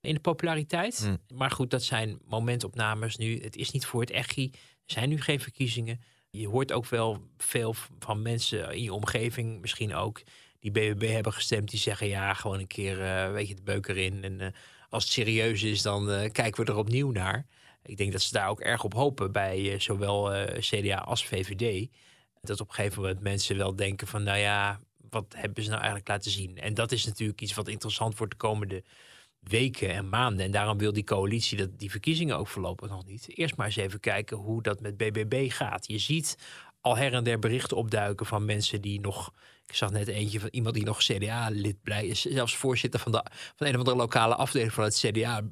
in de populariteit. Hmm. Maar goed, dat zijn momentopnames nu. Het is niet voor het echi. Er zijn nu geen verkiezingen. Je hoort ook wel veel van mensen in je omgeving, misschien ook, die BBB hebben gestemd, die zeggen ja, gewoon een keer, eh, weet je, de beuk erin. En eh, als het serieus is, dan kijken we er opnieuw naar. Ik denk dat ze daar ook erg op hopen bij zowel CDA als VVD. Dat op een gegeven moment mensen wel denken van, nou ja, wat hebben ze nou eigenlijk laten zien? En dat is natuurlijk iets wat interessant wordt de komende weken en maanden. En daarom wil die coalitie dat die verkiezingen ook voorlopig nog niet. Eerst maar eens even kijken hoe dat met BBB gaat. Je ziet al her en der berichten opduiken van mensen die nog Ik zag net eentje van iemand die nog CDA-lid blij is. Zelfs voorzitter van, de, van een of andere lokale afdeling van het CDA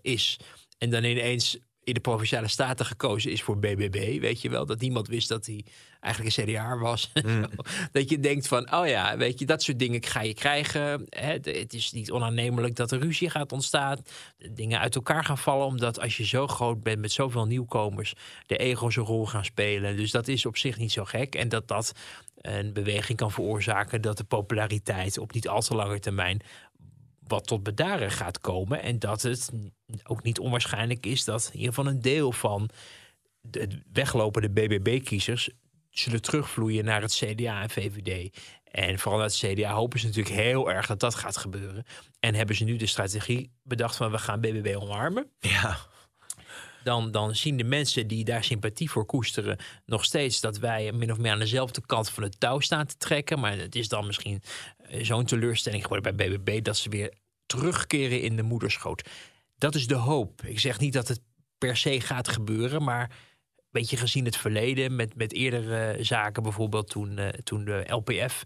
is. En dan ineens in de provinciale staten gekozen is voor BBB. Weet je wel, dat niemand wist dat hij eigenlijk een CDA was. *laughs* dat je denkt van, oh ja, weet je, dat soort dingen ga je krijgen. Hè, het is niet onaannemelijk dat er ruzie gaat ontstaan. Dingen uit elkaar gaan vallen. Omdat als je zo groot bent met zoveel nieuwkomers... de ego's een rol gaan spelen. Dus dat is op zich niet zo gek. En dat dat een beweging kan veroorzaken... dat de populariteit op niet al te lange termijn wat tot bedaren gaat komen. En dat het ook niet onwaarschijnlijk is dat in ieder geval een deel van de weglopende BBB-kiezers zullen terugvloeien naar het CDA en VVD. En vooral naar het CDA hopen ze natuurlijk heel erg dat dat gaat gebeuren. En hebben ze nu de strategie bedacht van we gaan BBB omarmen. Ja. Dan, dan zien de mensen die daar sympathie voor koesteren nog steeds dat wij min of meer aan dezelfde kant van het touw staan te trekken. Maar het is dan misschien eh, zo'n teleurstelling geworden bij BBB dat ze weer terugkeren in de moederschoot. Dat is de hoop. Ik zeg niet dat het per se gaat gebeuren, maar beetje gezien het verleden met, met eerdere zaken, bijvoorbeeld toen, uh, toen de LPF.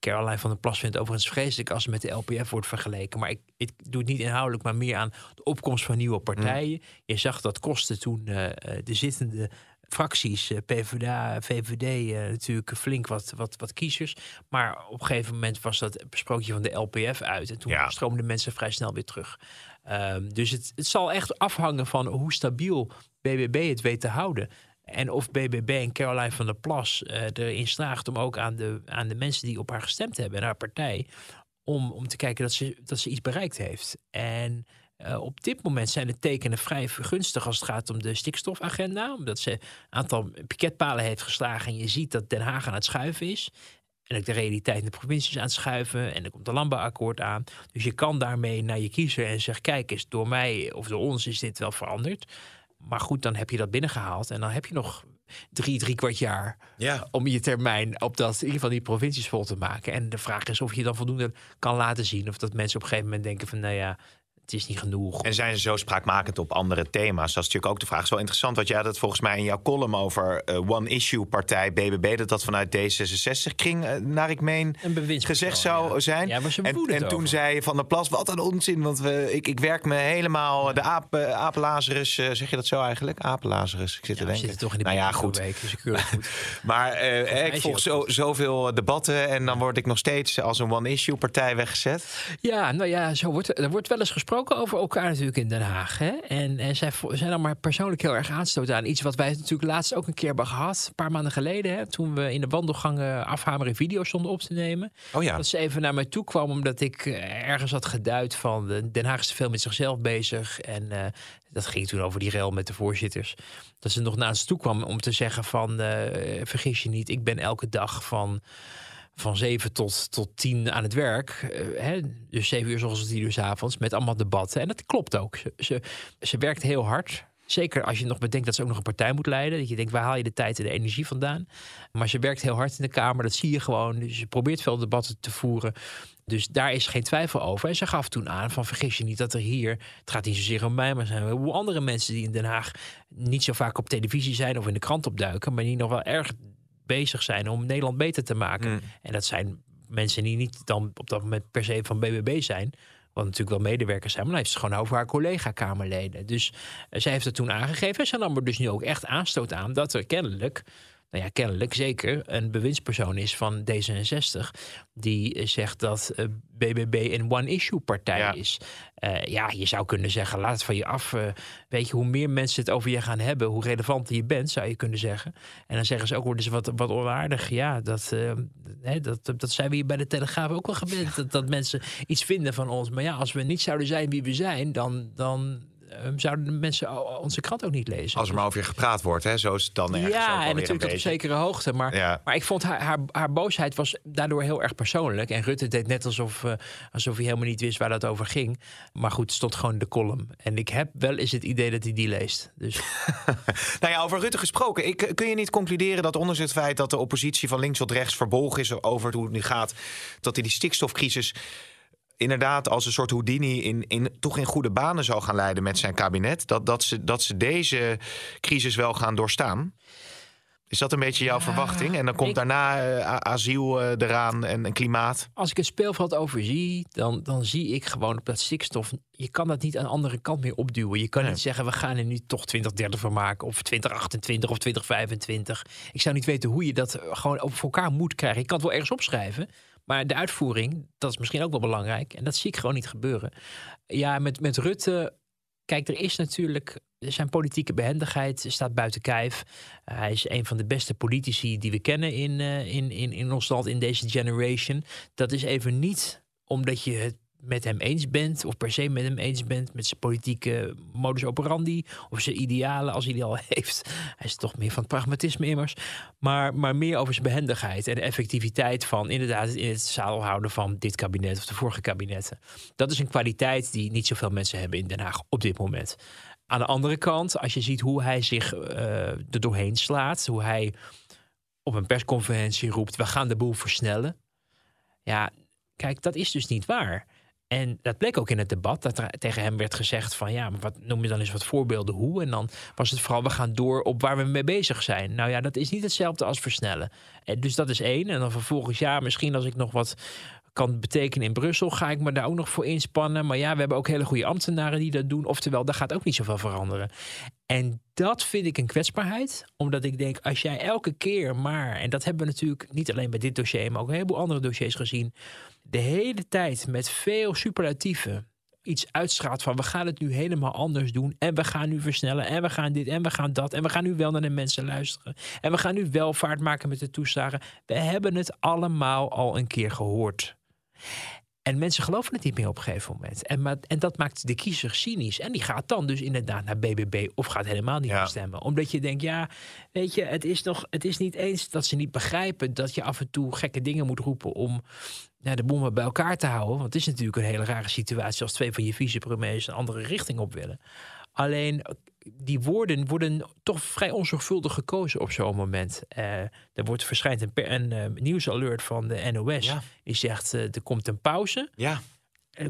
Caroline van der Plas vindt overigens vreselijk als het met de LPF wordt vergeleken. Maar ik, ik doe het niet inhoudelijk, maar meer aan de opkomst van nieuwe partijen. Je zag dat kostte toen uh, de zittende fracties, PvdA, VVD, uh, natuurlijk flink wat, wat, wat kiezers. Maar op een gegeven moment was dat besprookje van de LPF uit. En toen ja. stroomden mensen vrij snel weer terug. Um, dus het, het zal echt afhangen van hoe stabiel BBB het weet te houden. En of BBB en Caroline van der Plas uh, erin slaagt om ook aan de, aan de mensen die op haar gestemd hebben en haar partij, om, om te kijken dat ze, dat ze iets bereikt heeft. En uh, op dit moment zijn de tekenen vrij gunstig als het gaat om de stikstofagenda. Omdat ze een aantal piketpalen heeft geslagen en je ziet dat Den Haag aan het schuiven is. En ook de realiteit in de provincies aan het schuiven. En er komt een landbouwakkoord aan. Dus je kan daarmee naar je kiezer en zeggen: kijk eens, door mij of door ons is dit wel veranderd. Maar goed, dan heb je dat binnengehaald. En dan heb je nog drie, drie kwart jaar ja. om je termijn op dat, in ieder geval die provincies vol te maken. En de vraag is of je dan voldoende kan laten zien. Of dat mensen op een gegeven moment denken van nou ja, het is niet genoeg. En zijn ze zo spraakmakend op andere thema's? Dat is natuurlijk ook de vraag. Zo interessant, want jij had het volgens mij in jouw column over uh, one-issue-partij BBB... dat dat vanuit D66 kring, uh, naar ik meen, gezegd zou ja. zijn. Ja, en en toen zei Van der Plas, wat een onzin... want we, ik, ik werk me helemaal de aap, uh, zeg je dat zo eigenlijk? Apenlazerus, ik zit te denken. toch in de nou ja, goed. Week, dus ik goed. *laughs* maar ik volg zo, zoveel debatten... en dan word ik nog steeds als een one-issue-partij weggezet. Ja, nou ja, zo wordt, er wordt wel eens gesproken over elkaar natuurlijk in Den Haag. Hè? En, en zij zijn dan maar persoonlijk heel erg aanstoot aan iets wat wij natuurlijk laatst ook een keer hebben gehad. Een paar maanden geleden, hè, toen we in de wandelgangen afhameren video's stonden op te nemen. Oh ja. Dat ze even naar mij toe kwam omdat ik eh, ergens had geduid van Den Haag is te veel met zichzelf bezig. En uh, dat ging toen over die rel met de voorzitters. Dat ze nog naar ons toe kwam om te zeggen van uh, vergis je niet, ik ben elke dag van van 7 tot, tot 10 aan het werk. Uh, hè, dus 7 uur s ochtends, 10 uur s avonds. Met allemaal debatten. En dat klopt ook. Ze, ze, werkt heel hard. Zeker als je nog bedenkt dat ze ook nog een partij moet leiden. Dat je denkt, waar haal je de tijd en de energie vandaan? Maar ze werkt heel hard in de Kamer. Dat zie je gewoon. Dus ze probeert veel debatten te voeren. Dus daar is geen twijfel over. En ze gaf toen aan van vergis je niet dat er hier... het gaat niet zozeer om mij, maar zijn er andere mensen... die in Den Haag niet zo vaak op televisie zijn... of in de krant opduiken... maar die nog wel erg bezig zijn om Nederland beter te maken. Mm. En dat zijn mensen die niet dan op dat moment per se van BBB zijn. Wat natuurlijk wel medewerkers zijn, maar dan heeft ze gewoon over haar collega-Kamerleden. Dus uh, zij heeft het toen aangegeven. En ze nam er dus nu ook echt aanstoot aan dat er kennelijk nou ja, kennelijk zeker een bewindspersoon is van D66 die zegt dat BBB een one-issue-partij ja. is. Uh, ja, je zou kunnen zeggen, laat het van je af. Uh, weet je, hoe meer mensen het over je gaan hebben, hoe relevanter je bent, zou je kunnen zeggen. En dan zeggen ze ook, worden ze wat, wat onaardig. Ja, dat, hè, dat, dat zijn we hier bij de Telegraaf ook wel gewend. dat, dat mensen iets vinden van ons. Maar ja, als we niet zouden zijn wie we zijn, dan... dan zouden de mensen onze krant ook niet lezen. Als er maar over je gepraat wordt, hè? zo is het dan ergens Ja, en natuurlijk tot op zekere hoogte. Maar, ja. maar ik vond haar, haar, haar, boosheid was daardoor heel erg persoonlijk. En Rutte deed net alsof, uh, alsof hij helemaal niet wist waar dat over ging. Maar goed, het stond gewoon de column. En ik heb wel eens het idee dat hij die leest. Dus. *laughs* nou ja, over Rutte gesproken. Ik, kun je niet concluderen dat ondanks het feit dat de oppositie van links tot rechts verbolgen is over hoe het nu gaat, dat hij die stikstofcrisis inderdaad als een soort Houdini in, in, toch in goede banen zou gaan leiden met zijn kabinet. Dat, dat, ze, dat ze deze crisis wel gaan doorstaan? Is dat een beetje jouw verwachting? En dan komt ik- daarna eh, asiel eh, eraan en, en klimaat. Als ik het speelveld overzie, dan, dan zie ik gewoon op dat stikstof. Je kan dat niet aan de andere kant meer opduwen. Je kan Nee. niet zeggen, we gaan er nu toch 2030 van maken. Of 2028 of 2025. Ik zou niet weten hoe je dat eh, gewoon voor elkaar moet krijgen. Ik kan het wel ergens opschrijven. Maar de uitvoering, dat is misschien ook wel belangrijk. En dat zie ik gewoon niet gebeuren. Ja, met, met Rutte. Kijk, er is natuurlijk. Zijn politieke behendigheid staat buiten kijf. Uh, hij is een van de beste politici die we kennen in, uh, in, in, in ons land, in deze generation. Dat is even niet omdat je het met hem eens bent, of per se met hem eens bent, met zijn politieke modus operandi, of zijn idealen, als hij die al *laughs* heeft. Hij is toch meer van het pragmatisme immers. Maar, maar meer over zijn behendigheid en de effectiviteit van inderdaad in het zadel houden van dit kabinet of de vorige kabinetten. Dat is een kwaliteit die niet zoveel mensen hebben in Den Haag op dit moment. Aan de andere kant, als je ziet hoe hij zich uh, er doorheen slaat, hoe hij op een persconferentie roept: we gaan de boel versnellen. Ja, kijk, dat is dus niet waar. En dat bleek ook in het debat, dat er tegen hem werd gezegd van ja, maar wat noem je dan eens wat voorbeelden hoe? En dan was het vooral we gaan door op waar we mee bezig zijn. Nou ja, dat is niet hetzelfde als versnellen. En dus dat is één. En dan vervolgens ja, misschien als ik nog wat kan betekenen in Brussel, ga ik me daar ook nog voor inspannen. Maar ja, we hebben ook hele goede ambtenaren die dat doen. Oftewel, daar gaat ook niet zoveel veranderen. En dat vind ik een kwetsbaarheid. Omdat ik denk, als jij elke keer maar... en dat hebben we natuurlijk niet alleen bij dit dossier... maar ook een heleboel andere dossiers gezien... de hele tijd met veel superlatieven iets uitstraalt van... we gaan het nu helemaal anders doen... en we gaan nu versnellen en we gaan dit en we gaan dat... en we gaan nu wel naar de mensen luisteren... en we gaan nu wel vaart maken met de toeslagen. We hebben het allemaal al een keer gehoord. En mensen geloven het niet meer op een gegeven moment. En, maar, en dat maakt de kiezer cynisch. En die gaat dan dus inderdaad naar BBB of gaat helemaal niet ja. stemmen. Omdat je denkt, ja, weet je, het is, nog, het is niet eens dat ze niet begrijpen... dat je af en toe gekke dingen moet roepen om ja, de bommen bij elkaar te houden. Want het is natuurlijk een hele rare situatie... als twee van je vicepremiers een andere richting op willen. Alleen die woorden worden toch vrij onzorgvuldig gekozen op zo'n moment. Uh, er wordt verschijnt een, een uh, nieuwsalert van de NOS. Ja. Die zegt uh, er komt een pauze. Ja.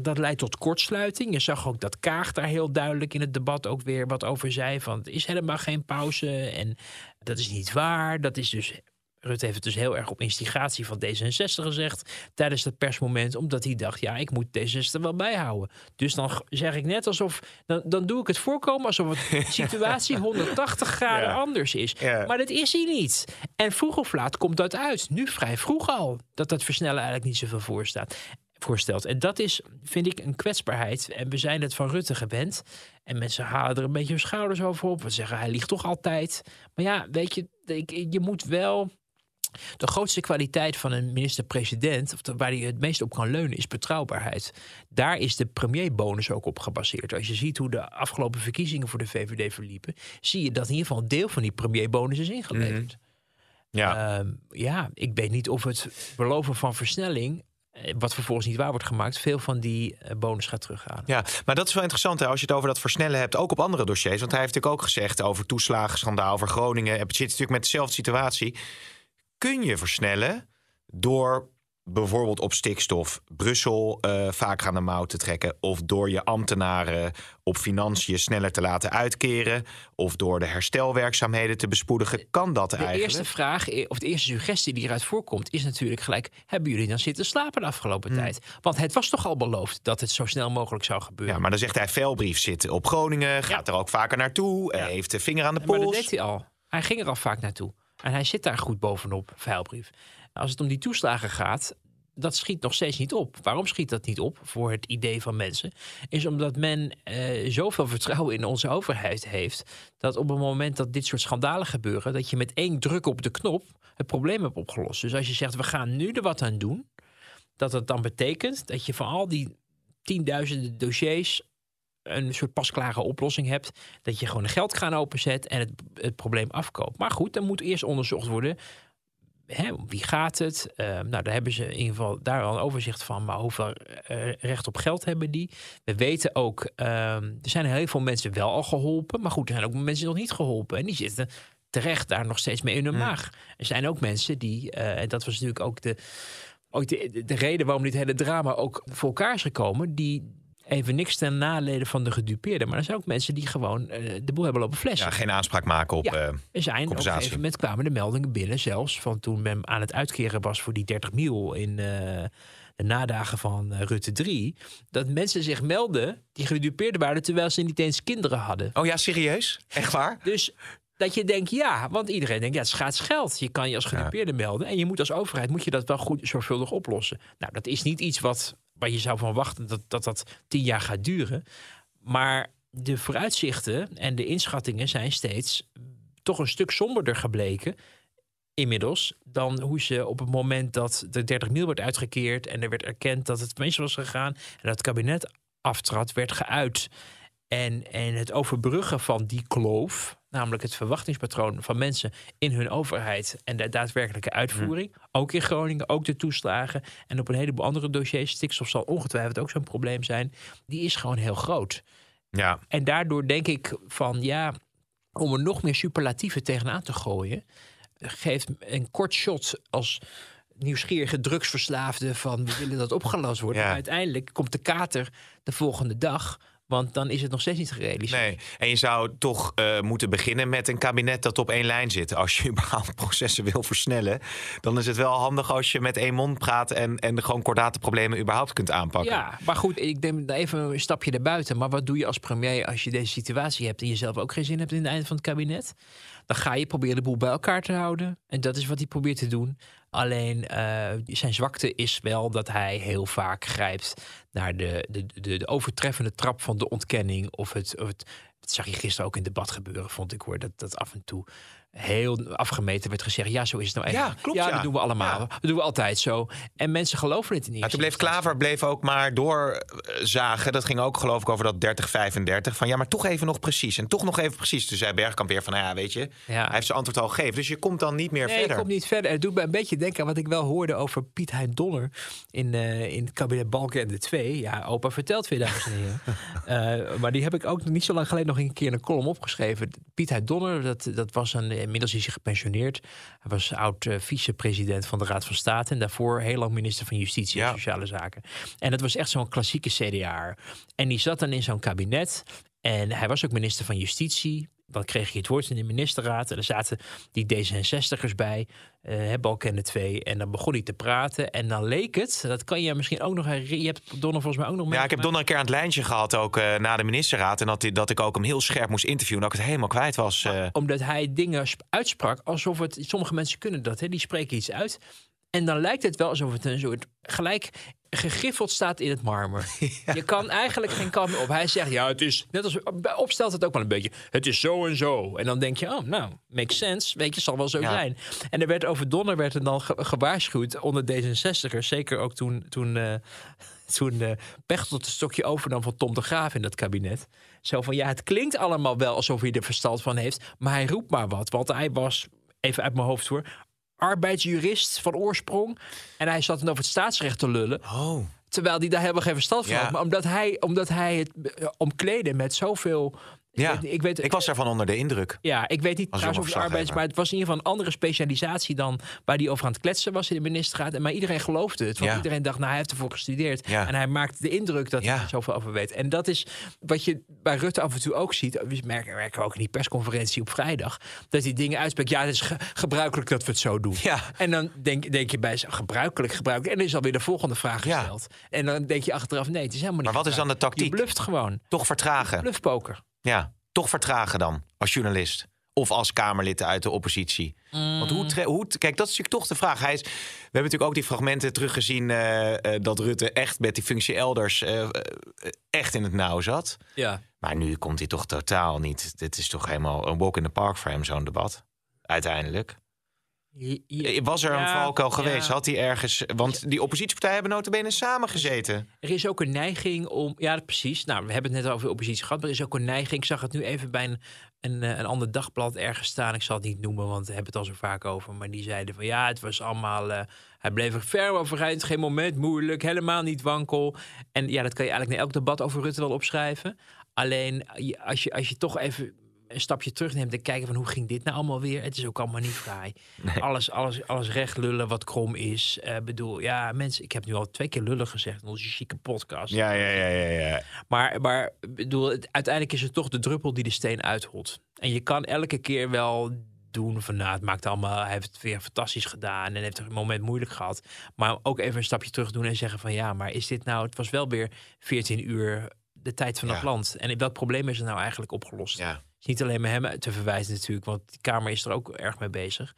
Dat leidt tot kortsluiting. Je zag ook dat Kaag daar heel duidelijk in het debat ook weer wat over zei. Van het is helemaal geen pauze. En dat is niet waar. Dat is dus Rutte heeft het dus heel erg op instigatie van D66 gezegd tijdens dat persmoment, omdat hij dacht, ja, ik moet D66 wel bijhouden. Dus dan zeg ik net alsof, dan, dan doe ik het voorkomen alsof de *laughs* situatie 180 graden Ja. anders is. Ja. Maar dat is hij niet. En vroeg of laat komt dat uit. Nu vrij vroeg al, dat dat versnellen eigenlijk niet zoveel voorstaat. Voorstelt. En dat is, vind ik, een kwetsbaarheid. En we zijn het van Rutte gewend. En mensen halen er een beetje hun schouders over op. We zeggen, hij liegt toch altijd. Maar ja, weet je, ik- je moet wel de grootste kwaliteit van een minister-president, of waar hij het meest op kan leunen, is betrouwbaarheid. Daar is de premierbonus ook op gebaseerd. Als je ziet hoe de afgelopen verkiezingen voor de VVD verliepen, zie je dat in ieder geval een deel van die premierbonus is ingeleverd. Ja. Ehm, ja, ik weet niet of het beloven van versnelling, eh, wat vervolgens niet waar wordt gemaakt, veel van die eh, bonus gaat terughalen. Ja, maar dat is wel interessant hè, als je het over dat versnellen hebt, ook op andere dossiers. Want hij heeft natuurlijk ook gezegd over toeslagenschandaal, over Groningen. Het zit natuurlijk met dezelfde situatie. Kun je versnellen door bijvoorbeeld op stikstof Brussel eh, vaak aan de mouw te trekken, of door je ambtenaren op financiën sneller te laten uitkeren, of door de herstelwerkzaamheden te bespoedigen? Kan dat De eigenlijk? eerste vraag, eh, of de eerste suggestie die eruit voorkomt, is natuurlijk gelijk: hebben jullie dan zitten slapen de afgelopen tijd? Want het was toch al beloofd dat het zo snel mogelijk zou gebeuren. Ja, maar dan zegt hij veilbrief zit op Groningen, gaat er ook vaker naartoe, heeft de vinger aan de Maar dat pols. deed hij al. Hij ging er al vaak naartoe. En hij zit daar goed bovenop, vuilbrief. Als het om die toeslagen gaat, dat schiet nog steeds niet op. Waarom schiet dat niet op voor het idee van mensen? Is omdat men eh, zoveel vertrouwen in onze overheid heeft... dat op het moment dat dit soort schandalen gebeuren... dat je met één druk op de knop het probleem hebt opgelost. Dus als je zegt, we gaan nu er wat aan doen... dat het dan betekent dat je van al die tienduizenden dossiers een soort pasklare oplossing hebt. Dat je gewoon een geldkraan openzet en het, het probleem afkoopt. Maar goed, dan moet eerst onderzocht worden. Hè, wie gaat het? Eh, nou, daar hebben ze in ieder geval daar al een overzicht van. Maar hoeveel eh, recht op geld hebben die? We weten ook, ehm, er zijn heel veel mensen wel al geholpen. Maar goed, er zijn ook mensen nog niet geholpen. En die zitten terecht daar nog steeds mee in hun maag. Er zijn ook mensen die, eh, en dat was natuurlijk ook de, ook de, de reden waarom dit hele drama ook voor elkaar is gekomen, die even niks ten naleden van de gedupeerden. Maar er zijn ook mensen die gewoon eh, de boel hebben lopen flessen. Ja, geen aanspraak maken op Ja, eh, er zijn op een compensatie. gegeven moment kwamen de meldingen binnen, zelfs van toen men aan het uitkeren was voor die 30 mil in eh, de nadagen van Rutte 3, dat mensen zich melden die gedupeerden waren terwijl ze niet eens kinderen hadden. Oh ja, serieus? Echt waar? *laughs* Dus dat je denkt, ja, want iedereen denkt, ja, het gratis geld. Je kan je als gedupeerde melden en je moet als overheid moet je dat wel goed zorgvuldig oplossen. Nou, dat is niet iets wat waar je zou van wachten dat dat, dat tien jaar gaat duren. Maar de vooruitzichten en de inschattingen zijn steeds toch een stuk somberder gebleken. Inmiddels dan hoe ze op het moment dat de 30 mil werd uitgekeerd en er werd erkend dat het mis was gegaan en dat het kabinet aftrad, werd geuit. En, en het overbruggen van die kloof, namelijk het verwachtingspatroon van mensen in hun overheid en de daadwerkelijke uitvoering, ook in Groningen, ook de toeslagen en op een heleboel andere dossiers, stikstof zal ongetwijfeld ook zo'n probleem zijn, die is gewoon heel groot. Ja, En daardoor denk ik van ja, om er nog meer superlatieven tegenaan te gooien, geeft een kort shot als nieuwsgierige drugsverslaafde van we willen dat opgelost. Ja. Maar uiteindelijk komt de kater de volgende dag, want dan is het nog steeds niet gerealiseerd. nee. En je zou toch eh, moeten beginnen met een kabinet dat op één lijn zit. Als je *laughs* überhaupt processen wil versnellen, dan is het wel handig als je met één mond praat en, en gewoon kordate problemen überhaupt kunt aanpakken. Ja, maar goed, ik denk even een stapje erbuiten. Maar wat doe je als premier als je deze situatie hebt en je zelf ook geen zin hebt in het einde van het kabinet? Dan ga je proberen de boel bij elkaar te houden. En dat is wat hij probeert te doen. Alleen eh, zijn zwakte is wel dat hij heel vaak grijpt naar de, de, de, de overtreffende trap van de ontkenning. Of het, of het, dat zag je gisteren ook in debat gebeuren, vond ik hoor. Dat, dat af en toe heel afgemeten werd gezegd. Ja, zo is het nou echt. Ja, klopt, Ja, ja. dat doen we allemaal. Ja. Dat doen we altijd zo. En mensen geloven het niet. Nou, toen bleef Klaver bleef ook maar doorzagen. Dat ging ook geloof ik over dat 30-35. Van ja, maar toch even nog precies. En toch nog even precies. Toen zei Bergkamp weer van, nou ja, weet je. Hij heeft zijn antwoord al gegeven. Dus je komt dan niet meer Nee, verder. ik kom niet verder. Het doet me een beetje denken aan wat ik wel hoorde over Piet Hein Donner in, eh, in het kabinet Balkenende 2. Ja, opa vertelt weer, dames en heren. *laughs* Eh, maar die heb ik ook niet zo lang geleden nog een keer in een column opgeschreven. Piet Hein Donner, dat, dat was een, inmiddels is hij gepensioneerd. Hij was oud eh, vicepresident van de Raad van State en daarvoor heel lang minister van Justitie Ja. en Sociale Zaken. En dat was echt zo'n klassieke CDA. En die zat dan in zo'n kabinet en hij was ook minister van Justitie. Dan kreeg je het woord in de ministerraad. En er zaten die D66'ers bij, eh Balkenende 2. En dan begon hij te praten. En dan leek het, dat kan je misschien ook nog herinneren. Je hebt Donner volgens mij ook nog Ja, ik heb. Donner een keer aan het lijntje gehad, ook eh, na de ministerraad. En dat, dat ik ook hem heel scherp moest interviewen. Dat ik het helemaal kwijt was. eh. Omdat hij dingen sp- uitsprak alsof het... Sommige mensen kunnen dat, hè? die spreken iets uit. En dan lijkt het wel alsof het een soort gelijk gegriffeld staat in het marmer. *laughs* Je kan eigenlijk geen kant meer op. Hij zegt, ja, het is... Net als bij opstelt het ook wel een beetje. Het is zo en zo. En dan denk je, oh, nou, makes sense. Weet je, zal wel zo Ja. zijn. En er werd over Donner werd er dan ge- gewaarschuwd onder D66'ers. Zeker ook toen... toen eh, *laughs* toen eh Pechtold het stokje overnam van Tom de Graaf in dat kabinet. Zo van, ja, het klinkt allemaal wel alsof hij er verstand van heeft. Maar hij roept maar wat. Want hij was, even uit mijn hoofd hoor... arbeidsjurist van oorsprong. En hij zat dan over het staatsrecht te lullen. Oh. Terwijl hij daar helemaal geen verstand van Ja. had. Maar omdat hij, omdat hij het eh, omkleden met zoveel... Ja, ik, weet, ik, weet, ik was daarvan onder de indruk. ja, ik weet niet trouwens of het arbeids, maar het was in ieder geval een andere specialisatie dan waar hij over aan het kletsen was in de ministerraad. En maar iedereen geloofde het, want Ja. iedereen dacht, nou hij heeft ervoor gestudeerd Ja. en hij maakt de indruk dat hij er zoveel over weet. En dat is wat je bij Rutte af en toe ook ziet. We merken, merken ook in die persconferentie op vrijdag dat hij dingen uitspreekt. Ja, het is ge- gebruikelijk dat we het zo doen. Ja. En dan denk, denk je bij gebruikelijk, gebruikelijk. En dan is alweer de volgende vraag gesteld. En dan denk je achteraf, nee, het is helemaal niet. Maar wat is dan de tactiek? Je bluft gewoon. Toch vertragen. Bluffpoker. Ja, toch vertragen dan als journalist. Of als Kamerlid uit de oppositie. Want hoe, tre- hoe, kijk, dat is natuurlijk toch de vraag. Hij is, we hebben natuurlijk ook die fragmenten teruggezien eh, eh, dat Rutte echt met die functie elders eh, echt in het nauw zat. Ja. Maar nu komt hij toch totaal niet. Dit is toch helemaal een walk in the park voor hem, zo'n debat. Uiteindelijk. Je- je- Eh, Was er een Ja, valkuil geweest? ja. Had hij ergens... Want die oppositiepartijen hebben notabene samengezeten. Er is ook een neiging om. Ja, precies. Nou, we hebben het net over de oppositie gehad. Maar er is ook een neiging. Ik zag het nu even bij een, een, eh, een ander dagblad ergens staan. Ik zal het niet noemen, want we hebben het al zo vaak over. Maar die zeiden van ja, het was allemaal. eh, hij bleef er ver overeind. Geen moment moeilijk. Helemaal niet wankel. En ja, dat kan je eigenlijk naar elk debat over Rutte wel opschrijven. Alleen als je, als je toch even een stapje terugneemt en kijken van hoe ging dit nou allemaal weer. Het is ook allemaal niet vrij. *laughs* Alles, alles, alles recht lullen wat krom is. Eh bedoel, ja, mensen, ik heb nu al twee keer lullen gezegd in onze chique podcast. Ja, ja, ja, ja, ja. Maar, maar bedoel, het- uiteindelijk is het toch de druppel die de steen uitholt. En je kan elke keer wel doen van nou, het maakt allemaal, hij heeft het weer fantastisch gedaan en heeft een moment moeilijk gehad. Maar ook even een stapje terug doen en zeggen van ja, maar is dit nou, het was wel weer 14 uur de tijd van het Ja. land. En welk probleem is er nou eigenlijk opgelost? Ja. Het is niet alleen maar hem te verwijzen natuurlijk, want die Kamer is er ook erg mee bezig.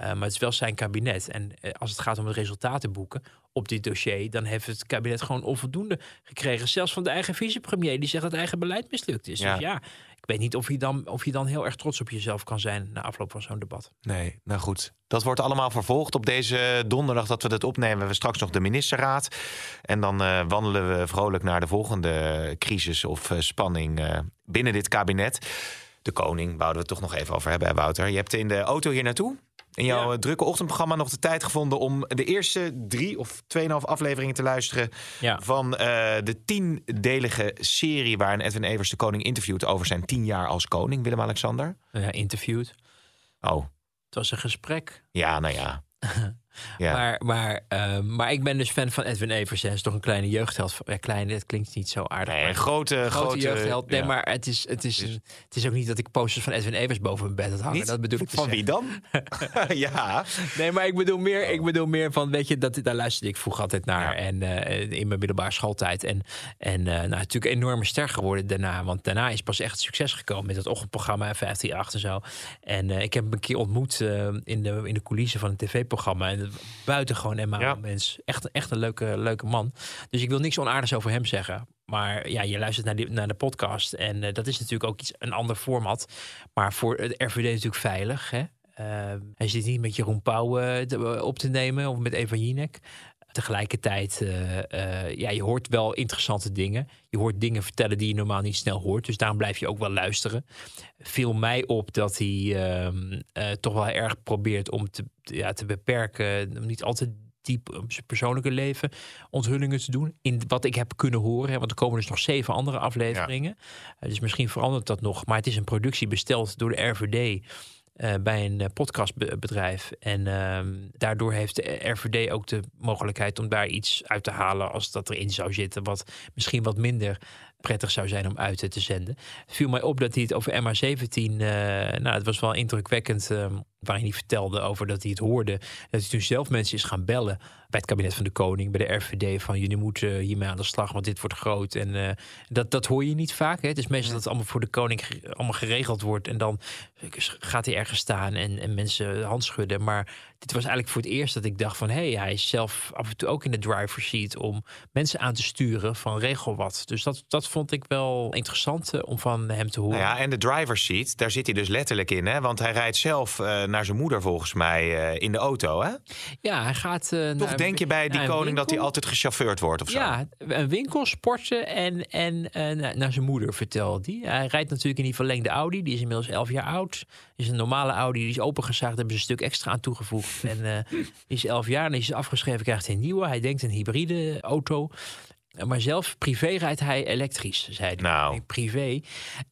Uh, maar het is wel zijn kabinet. En uh, als het gaat om het resultaten boeken op dit dossier, dan heeft het kabinet gewoon onvoldoende gekregen. Zelfs van de eigen vicepremier, die zegt dat het eigen beleid mislukt is. Ja. Dus ja, ik weet niet of je, dan, of je dan heel erg trots op jezelf kan zijn na afloop van zo'n debat. Nee, nou goed. Dat wordt allemaal vervolgd op deze donderdag dat we dit opnemen. We straks nog de ministerraad. En dan uh, wandelen we vrolijk naar de volgende crisis of spanning binnen dit kabinet. De koning, wouden we het toch nog even over hebben, hè, Wouter. Je hebt in de auto hier naartoe in jouw ja. drukke ochtendprogramma nog de tijd gevonden om de eerste drie of tweeënhalf afleveringen te luisteren ja. van uh, de tiendelige serie waarin Edwin Evers de koning interviewt over zijn tien jaar als koning, Willem-Alexander. Ja, interviewd. Oh. Het was een gesprek. Ja, nou ja. *laughs* Ja. Maar, maar, uh, maar ik ben dus fan van Edwin Evers. Hij is toch een kleine jeugdheld. Ja, klein, dat klinkt niet zo aardig. Nee, een grote, grote, grote jeugdheld. Nee, ja. maar het is, het, is, een, het is ook niet dat ik posters van Edwin Evers boven mijn bed had hangen. Niet? Dat bedoel ik Van wie dan? *laughs* *laughs* ja. Nee, maar ik bedoel meer, ik bedoel meer van, weet je, dat, daar luisterde ik vroeg altijd naar. Ja. En uh, in mijn middelbare schooltijd. En, en uh, nou, natuurlijk enorme ster geworden daarna. Want daarna is pas echt succes gekomen met het ochtendprogramma en 158 en zo. En uh, ik heb hem een keer ontmoet in, de, in de coulissen van een tv-programma. En buitengewoon en ja. mens. Echt, echt een leuke, leuke man. Dus ik wil niks onaardigs over hem zeggen. Maar ja, je luistert naar, die, naar de podcast. En uh, dat is natuurlijk ook iets, een ander format. Maar voor het RVD natuurlijk veilig. Hè? Uh, hij zit niet met Jeroen Pauw uh, te, op te nemen of met Eva Jinek. Tegelijkertijd, uh, ja, je hoort wel interessante dingen. Je hoort dingen vertellen die je normaal niet snel hoort. Dus daarom blijf je ook wel luisteren. Viel mij op dat hij uh, toch wel erg probeert om te, ja, te beperken. Om niet altijd diep op zijn persoonlijke leven onthullingen te doen. In wat ik heb kunnen horen. Hè, want er komen dus nog zeven andere afleveringen. Ja. dus misschien verandert dat nog. Maar het is een productie besteld door de RVD. Uh, bij een uh, podcastbedrijf. En uh, daardoor heeft de RVD ook de mogelijkheid om daar iets uit te halen als dat erin zou zitten, wat misschien wat minder prettig zou zijn om uit te zenden. Het viel mij op dat hij het over MH17, nou, het was wel indrukwekkend, ehm, waarin hij vertelde over dat hij het hoorde, dat hij toen zelf mensen is gaan bellen bij het kabinet van de koning, bij de RVD, van jullie moeten hiermee aan de slag, want dit wordt groot. En uh, dat, dat hoor je niet vaak. Hè? Het is meestal dat het allemaal voor de koning allemaal geregeld wordt en dan gaat hij ergens staan en, en mensen hand schudden. Maar dit was eigenlijk voor het eerst dat ik dacht van... hé, hey, hij is zelf af en toe ook in de driver seat... om mensen aan te sturen van regel wat. Dus dat, dat vond ik wel interessant uh, om van hem te horen. Nou ja, en de driver seat, daar zit hij dus letterlijk in. Hè? Want hij rijdt zelf uh, naar zijn moeder volgens mij uh, in de auto, hè? Ja, hij gaat Toch naar, denk je bij die koning winkel? dat hij altijd gechauffeurd wordt of zo? Ja, een winkel, sporten en, en naar zijn moeder vertelt hij. Hij rijdt natuurlijk in die verlengde Audi. Die is inmiddels 11 jaar oud. Is een normale Audi, die is opengezaagd. hebben ze een stuk extra aan toegevoegd. *laughs* En uh, die is 11 jaar en is afgeschreven, krijgt hij een nieuwe. Hij denkt een hybride auto. Maar zelf privé rijdt hij elektrisch, zei hij. Nou. Privé.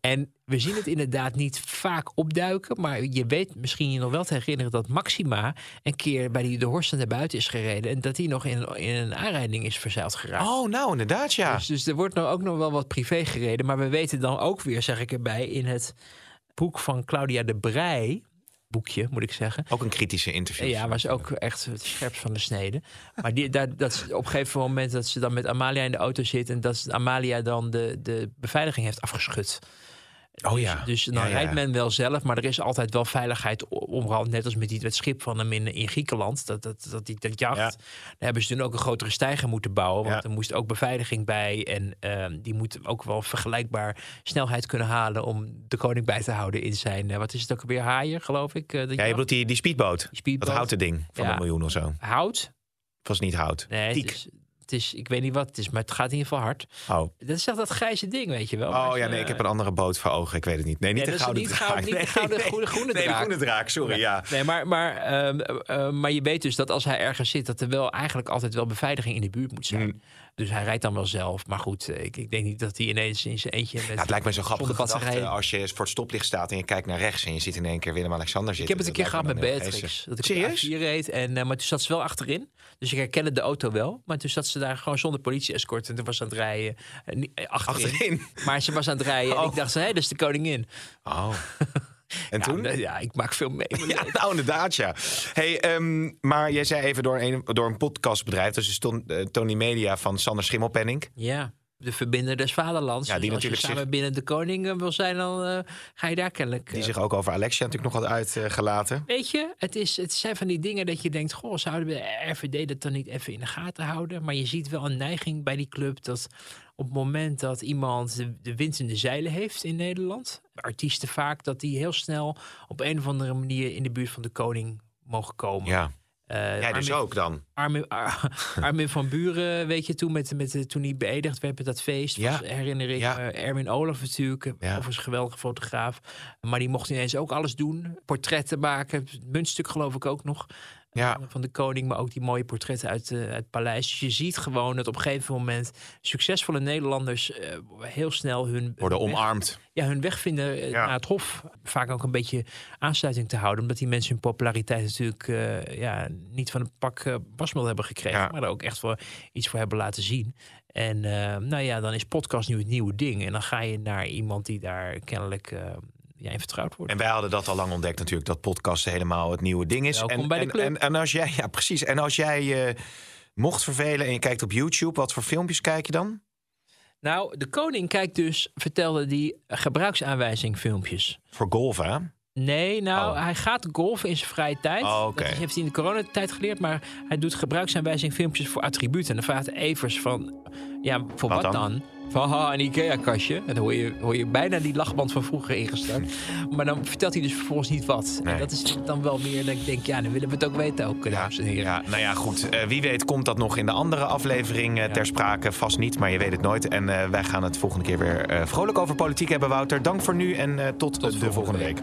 En we zien het inderdaad niet vaak opduiken. Maar je weet misschien je nog wel te herinneren dat Maxima een keer bij die de Horsten naar buiten is gereden. En dat hij nog in, in een aanrijding is verzeild geraakt. Oh, nou inderdaad, ja. Dus, dus er wordt nou ook nog wel wat privé gereden. Maar we weten dan ook weer, zeg ik erbij, in het boek van Claudia de Brij boekje, moet ik zeggen. Ook een kritische interview. Ja, was ook echt het scherpst van de snede. Maar die, dat is op een gegeven moment dat ze dan met Amalia in de auto zit en dat Amalia dan de, de beveiliging heeft afgeschud. Oh ja. Dus, dus dan ja, ja. rijdt men wel zelf, maar er is altijd wel veiligheid omgehaald. Net als met die, het schip van hem in, in Griekenland. Dat, dat, dat, die, dat jacht. Ja. Daar hebben ze toen ook een grotere stijger moeten bouwen. Want er moest ook beveiliging bij. En ehm, die moet ook wel vergelijkbaar snelheid kunnen halen. om de koning bij te houden in zijn. eh, wat is het ook weer? Haaien, geloof ik. dat Ja, je bedoelt die, die speedboot. Die speedboot. Dat houten ding van een miljoen of zo. Hout? Het was niet hout. Nee, Tiek. het is Het is, ik weet niet wat het is, maar het gaat in ieder geval hard. Oh. Dat is echt dat grijze ding, weet je wel. Oh ja, je- nee, ik heb een andere boot voor ogen. Ik weet het niet. Nee, niet Ja, de gouden niet draak. gouden- niet de gouden- groene- groene nee, de draak. groene draak, sorry, ja. Nee, maar, maar, ehm, eh, maar je weet dus dat als hij ergens zit, dat er wel eigenlijk altijd wel beveiliging in de buurt moet zijn. Mm. Dus hij rijdt dan wel zelf. Maar goed, eh, ik, ik denk niet dat hij ineens in zijn eentje. Met, Ja, het lijkt me zo grappig gedachte batterijen- als je voor het stoplicht staat en je kijkt naar rechts en je ziet in één keer Willem-Alexander Ik zitten. heb het een keer gehad met Beatrix. Dat ik Serieus? A4 reed. En, eh, maar toen zat ze wel achterin. Dus ik herkende de auto wel. Maar toen zat ze daar gewoon zonder politie-escort. En toen was ze aan het rijden. eh, eh, achterin. Achterin? Maar ze was aan het rijden. En Oh. ik dacht, hé, dat is de koningin. Oh. *laughs* En Ja, toen? nee, Ja, ik maak veel mee. Ja, nou inderdaad, ja. Hey, ehm, maar jij zei even door een, door een podcastbedrijf, dus stond eh, Tony Media van Sander Schimmelpenning. Ja, de verbinder des vaderlands. Ja, die Dus als natuurlijk je samen zich- binnen de koning eh, wil zijn, dan eh, ga je daar kennelijk... Die eh, zich ook over Alexia natuurlijk nog had uitgelaten. Weet je, het, is, het zijn van die dingen dat je denkt... goh, zouden we de RVD dat dan niet even in de gaten houden? Maar je ziet wel een neiging bij die club... dat op het moment dat iemand de, de wind in de zeilen heeft in Nederland... artiesten vaak, dat die heel snel op een of andere manier... in de buurt van de koning mogen komen. Ja. Eh, Jij dus Armin- ook dan? Armin, *laughs* Ar- Armin van Buren, weet je, toen, met, met, toen hij beëdigd werd met dat feest, Ja. was, herinner ik Ja. me. Erwin Olaf natuurlijk, Ja. overigens een geweldige fotograaf. Maar die mocht ineens ook alles doen. Portretten maken, muntstuk geloof ik ook nog. Ja. Van de koning, maar ook die mooie portretten uit, eh, uit het paleis. Dus je ziet gewoon dat op een gegeven moment succesvolle Nederlanders eh, heel snel hun... Worden hun weg- omarmd. ja, hun weg vinden eh, Ja. naar het Hof. Vaak ook een beetje aansluiting te houden. Omdat die mensen hun populariteit natuurlijk ja, niet van een pak wasmiddel hebben gekregen. Ja. Maar er ook echt wel iets voor hebben laten zien. En nou ja, dan is podcast nu het nieuwe ding. En dan ga je naar iemand die daar kennelijk ja, in vertrouwd wordt. En wij hadden dat al lang ontdekt natuurlijk, dat podcasten helemaal het nieuwe ding is. Welkom en, bij de club. En, en als jij, ja precies, en als jij je mocht vervelen en je kijkt op YouTube, wat voor filmpjes kijk je dan? Nou, de koning kijkt dus, vertelde die gebruiksaanwijzing filmpjes. Voor golven, hè? Nee, nou, Oh. hij gaat golfen in zijn vrije tijd. Oh. Dat heeft hij in de coronatijd geleerd. Maar hij doet gebruiksaanwijzing filmpjes voor attributen. En dan vraagt Evers van, ja, voor Wat wat, dan? dan? Van, haha, een Ikea-kastje. En dan hoor je, hoor je bijna die lachband van vroeger ingestart. *laughs* maar dan vertelt hij dus vervolgens niet wat. Nee. En dat is dan wel meer dat ik denk, ja, dan willen we het ook weten ook, dames en heren. Ja, nou ja, goed. Eh, wie weet komt dat nog in de andere aflevering ter sprake. Vast niet, maar je weet het nooit. En eh, wij gaan het volgende keer weer eh, vrolijk over politiek hebben, Wouter. Dank voor nu en eh, tot, de volgende week.